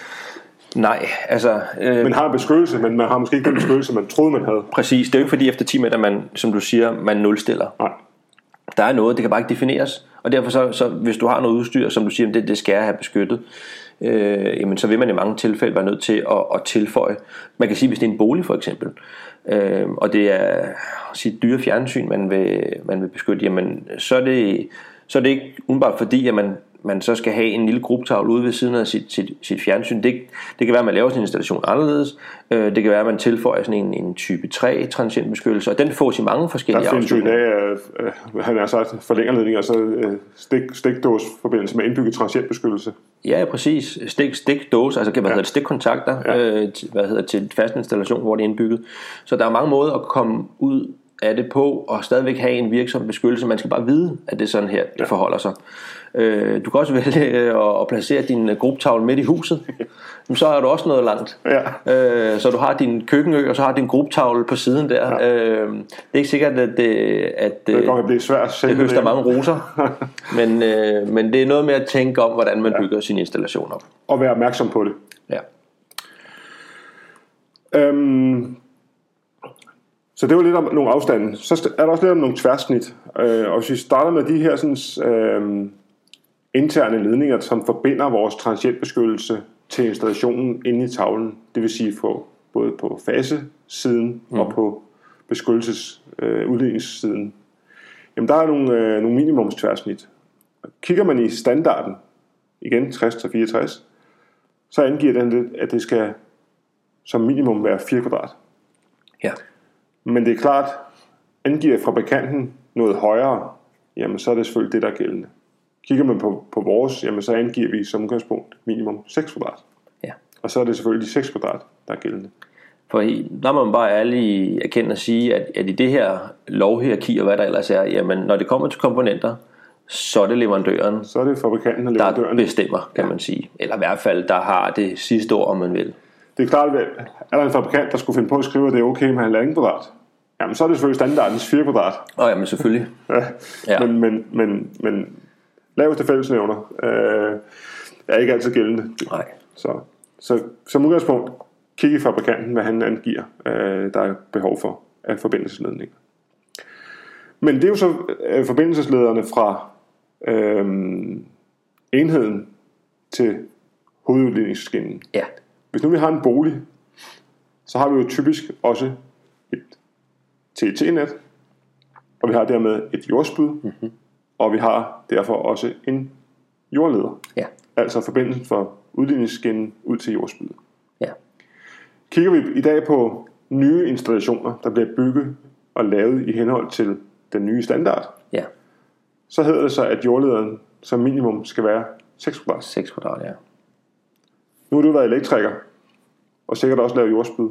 B: nej, altså...
A: Øh, man har beskyttelse, men man har måske ikke den beskyttelse, man troede, man havde.
B: Præcis, det er jo ikke fordi efter 10 meter, man, som du siger, man nulstiller.
A: Nej.
B: Der er noget, det kan bare ikke defineres. Og derfor så, så hvis du har noget udstyr, som du siger, det, det skal jeg have beskyttet, øh, jamen så vil man i mange tilfælde være nødt til at, at tilføje. Man kan sige, hvis det er en bolig for eksempel, øh, og det er sit dyre fjernsyn, man vil, man vil beskytte, jamen så er det, så er det ikke umiddelbart fordi, at man man så skal have en lille gruppetavle ude ved siden af sit, sit, sit fjernsyn. Det, det kan være, at man laver sin installation anderledes. Øh, det kan være, at man tilføjer sådan en, en type 3 transientbeskyttelse, og den får i mange forskellige
A: Der findes jo i dag, øh, han har sagt, forlængerledninger, så øh, stik, stikdås forbindelse med indbygget transientbeskyttelse.
B: Ja, præcis. Stik, stikdåse, altså hvad ja. hedder det, stikkontakter, ja. øh, hvad hedder til fast installation, hvor det er indbygget. Så der er mange måder at komme ud af det på, og stadigvæk have en virksom beskyttelse. Man skal bare vide, at det er sådan her, det ja. forholder sig. Øh, du kan også vælge øh, at placere din øh, gruppetavle midt i huset. Men så er du også noget langt. Ja. Øh, så du har din køkkenø, og så har din gruppetavle på siden der. Ja. Øh, det er ikke sikkert, at det, at,
A: det, det blive svært
B: det høster mange roser. men, øh, men det er noget med at tænke om, hvordan man ja. bygger sin installation op.
A: Og være opmærksom på det.
B: Ja.
A: Øhm, så det var lidt om nogle afstande. Så er der også lidt om nogle tværsnit. Øh, og hvis vi starter med de her sådan, øh, interne ledninger, som forbinder vores transientbeskyttelse til installationen inde i tavlen. Det vil sige på, både på fasesiden mm. og på beskyttelses øh, udledningssiden. Jamen der er nogle, øh, nogle minimumstværsnit. Kigger man i standarden, igen 60-64, så angiver den, at det skal som minimum være 4 kvadrat.
B: Ja.
A: Men det er klart, angiver fabrikanten noget højere, jamen så er det selvfølgelig det, der er gældende. Kigger man på, på vores, jamen så angiver vi som udgangspunkt minimum 6 kvadrat.
B: Ja.
A: Og så er det selvfølgelig de 6 kvadrat, der er gældende.
B: For der må man bare ærligt erkende at sige, at, at i det her lovhierarki og hvad der ellers er, jamen når det kommer til komponenter, så er det leverandøren,
A: så er det fabrikanten og leverandøren.
B: der bestemmer, kan ja. man sige. Eller i hvert fald, der har det sidste ord, om man vil.
A: Det er klart, at er der en fabrikant, der skulle finde på at skrive, at det er okay med halvanden kvadrat, jamen så er det selvfølgelig standardens 4 kvadrat.
B: Åh, oh, jamen selvfølgelig.
A: ja. ja. Men, men, men, men laveste fællesnævner øh, er ikke altid gældende.
B: Nej.
A: Så, så som udgangspunkt, kig i fabrikanten, hvad han angiver, øh, der er behov for af forbindelsesledninger. Men det er jo så øh, forbindelseslederne fra øh, enheden til hovedudledningsskinnen.
B: Ja.
A: Hvis nu vi har en bolig, så har vi jo typisk også et TET-net, og vi har dermed et jordspyd, mm-hmm og vi har derfor også en jordleder.
B: Ja.
A: Altså forbindelsen fra udligningsskinnen ud til jordspydet.
B: Ja.
A: Kigger vi i dag på nye installationer, der bliver bygget og lavet i henhold til den nye standard,
B: ja.
A: så hedder det så, at jordlederen som minimum skal være 6 kvadrat.
B: 6 kvadrat, ja.
A: Nu har du været elektriker, og sikkert også lavet jordspyd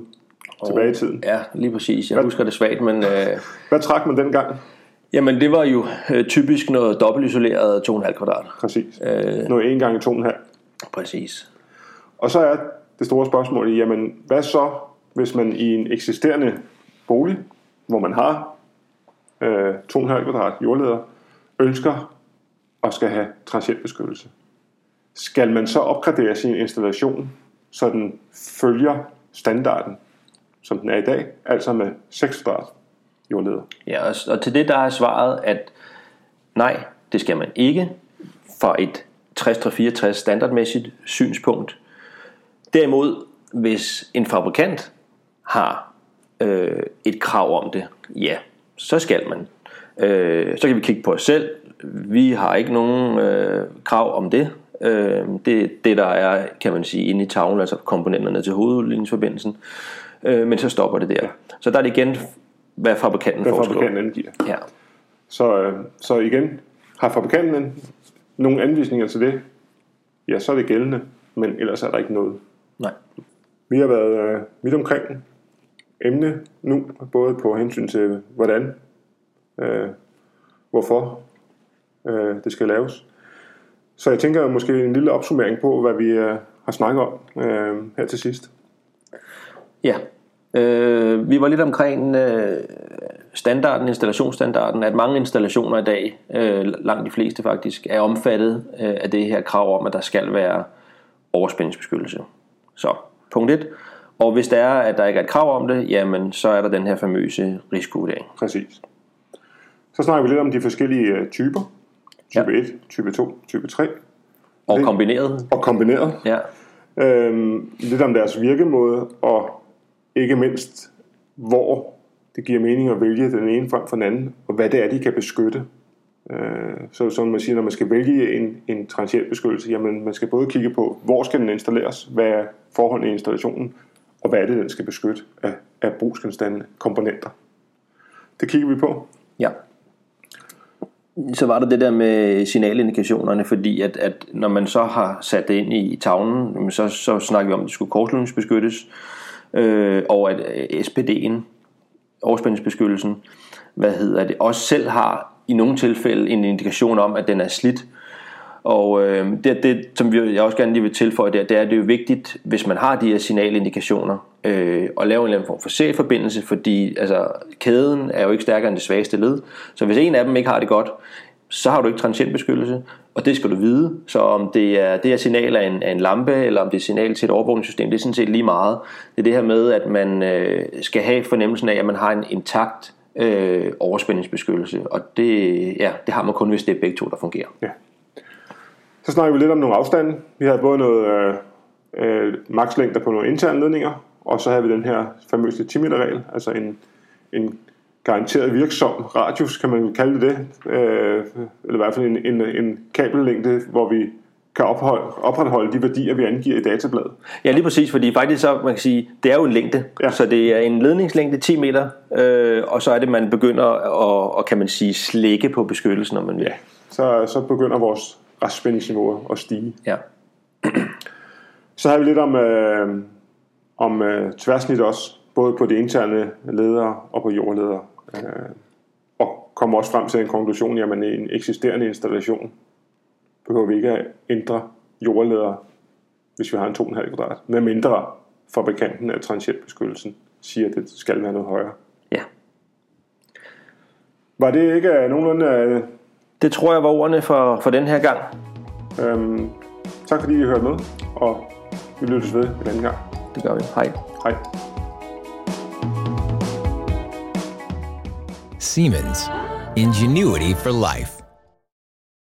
A: tilbage i tiden.
B: Ja, lige præcis. Jeg husker det svagt, men... Øh,
A: Hvad trak man dengang?
B: jamen, det var jo øh, typisk noget dobbeltisoleret 2,5 kvadrat.
A: Præcis. Øh. Noget 1 gange 2,5.
B: Præcis.
A: Og så er det store spørgsmål, jamen hvad så, hvis man i en eksisterende bolig, hvor man har øh, 2,5 kvadrat jordleder, ønsker og skal have transientbeskyttelse. Skal man så opgradere sin installation, så den følger standarden, som den er i dag, altså med 6 kvadrat jordleder?
B: Ja, og, og til det der er svaret, at nej, det skal man ikke fra et 60-64 standardmæssigt synspunkt. Derimod, hvis en fabrikant har øh, et krav om det, ja, så skal man. Øh, så kan vi kigge på os selv. Vi har ikke nogen øh, krav om det. Øh, det det, der er, kan man sige, inde i tavlen, altså komponenterne til hovedlinjesforbindelsen. Øh, men så stopper det der. Så der er det igen, hvad fabrikanten
A: Hvad
B: foreslår.
A: fabrikanten angiver.
B: Ja.
A: Så, øh, så igen, har fabrikanten en- nogle anvisninger til det, ja, så er det gældende, men ellers er der ikke noget.
B: Nej.
A: Vi har været øh, vidt omkring emne nu, både på hensyn til hvordan, øh, hvorfor øh, det skal laves. Så jeg tænker måske en lille opsummering på, hvad vi øh, har snakket om øh, her til sidst.
B: Ja. Øh, vi var lidt omkring øh, standarden, installationsstandarden, at mange installationer i dag, øh, langt de fleste faktisk, er omfattet øh, af det her krav om, at der skal være overspændingsbeskyttelse. Så, punkt 1. Og hvis der er, at der ikke er et krav om det, jamen så er der den her famøse risikovurdering.
A: Præcis. Så snakker vi lidt om de forskellige øh, typer. Type
B: Ja.
A: 1, type 2, type 3
B: Og
A: Det-
B: kombineret,
A: og kombineret.
B: ja,
A: Øhm, lidt om deres virkemåde, og ikke mindst, hvor det giver mening at vælge den ene frem for den anden, og hvad det er, de kan beskytte. Øh, så som man siger, når man skal vælge en, en transientbeskyttelse, jamen man skal både kigge på, hvor skal den installeres, hvad er forholdene i installationen, og hvad er det, den skal beskytte af, af brugsgenstande, komponenter. Det kigger vi på.
B: Ja. Så var der det der med signalindikationerne, fordi at, at når man så har sat det ind i tavlen, så, så snakker vi om, at det skulle kortslutningsbeskyttes, øh, og at øh, SPD'en, overspændingsbeskyttelsen, hvad hedder det, også selv har i nogle tilfælde en indikation om, at den er slidt. Og øh, det, det, som vi, jeg også gerne lige vil tilføje der, det er, at det er vigtigt, hvis man har de her signalindikationer, øh, at lave en eller anden form for serieforbindelse, fordi altså, kæden er jo ikke stærkere end det svageste led. Så hvis en af dem ikke har det godt, så har du ikke transientbeskyttelse, og det skal du vide. Så om det er det her signal af en, af en lampe, eller om det er signal til et overvågningssystem, det er sådan set lige meget. Det er det her med, at man øh, skal have fornemmelsen af, at man har en intakt øh, overspændingsbeskyttelse, og det, ja, det har man kun, hvis det er begge to, der fungerer.
A: Ja. Så snakker vi lidt om nogle afstande. Vi har både noget øh, øh, makslængder på nogle interne ledninger, og så har vi den her famøse 10 meter regel, altså en, en garanteret virksom radius, kan man kalde det det, øh, eller i hvert fald en, en, en kabellængde, hvor vi kan opholde, opretholde de værdier, vi angiver i databladet.
B: Ja, lige præcis, fordi faktisk så, man kan sige, det er jo en længde.
A: Ja.
B: Så det er en ledningslængde 10 meter, øh, og så er det, man begynder at, og kan man sige, slække på beskyttelsen, om man vil.
A: Ja. Så, så begynder vores restspændingsniveau at stige.
B: ja.
A: Så har vi lidt om, øh, om øh, tværsnit også, både på de interne ledere og på jordledere. Øh, og kommer også frem til en konklusion, jamen i en eksisterende installation behøver vi ikke at ændre jordledere, hvis vi har en 2,5 kvadrat. Med mindre fabrikanten af transientbeskyttelsen siger, at det skal være noget højere.
B: ja.
A: Var det ikke øh, nogenlunde...
B: Det tror jeg var ordene for, for den her gang.
A: øh, tak fordi I hørte med, og vi lyttes ved en anden gang.
B: Det gør vi. Hej.
A: Hej.
C: Siemens. Ingenuity for life.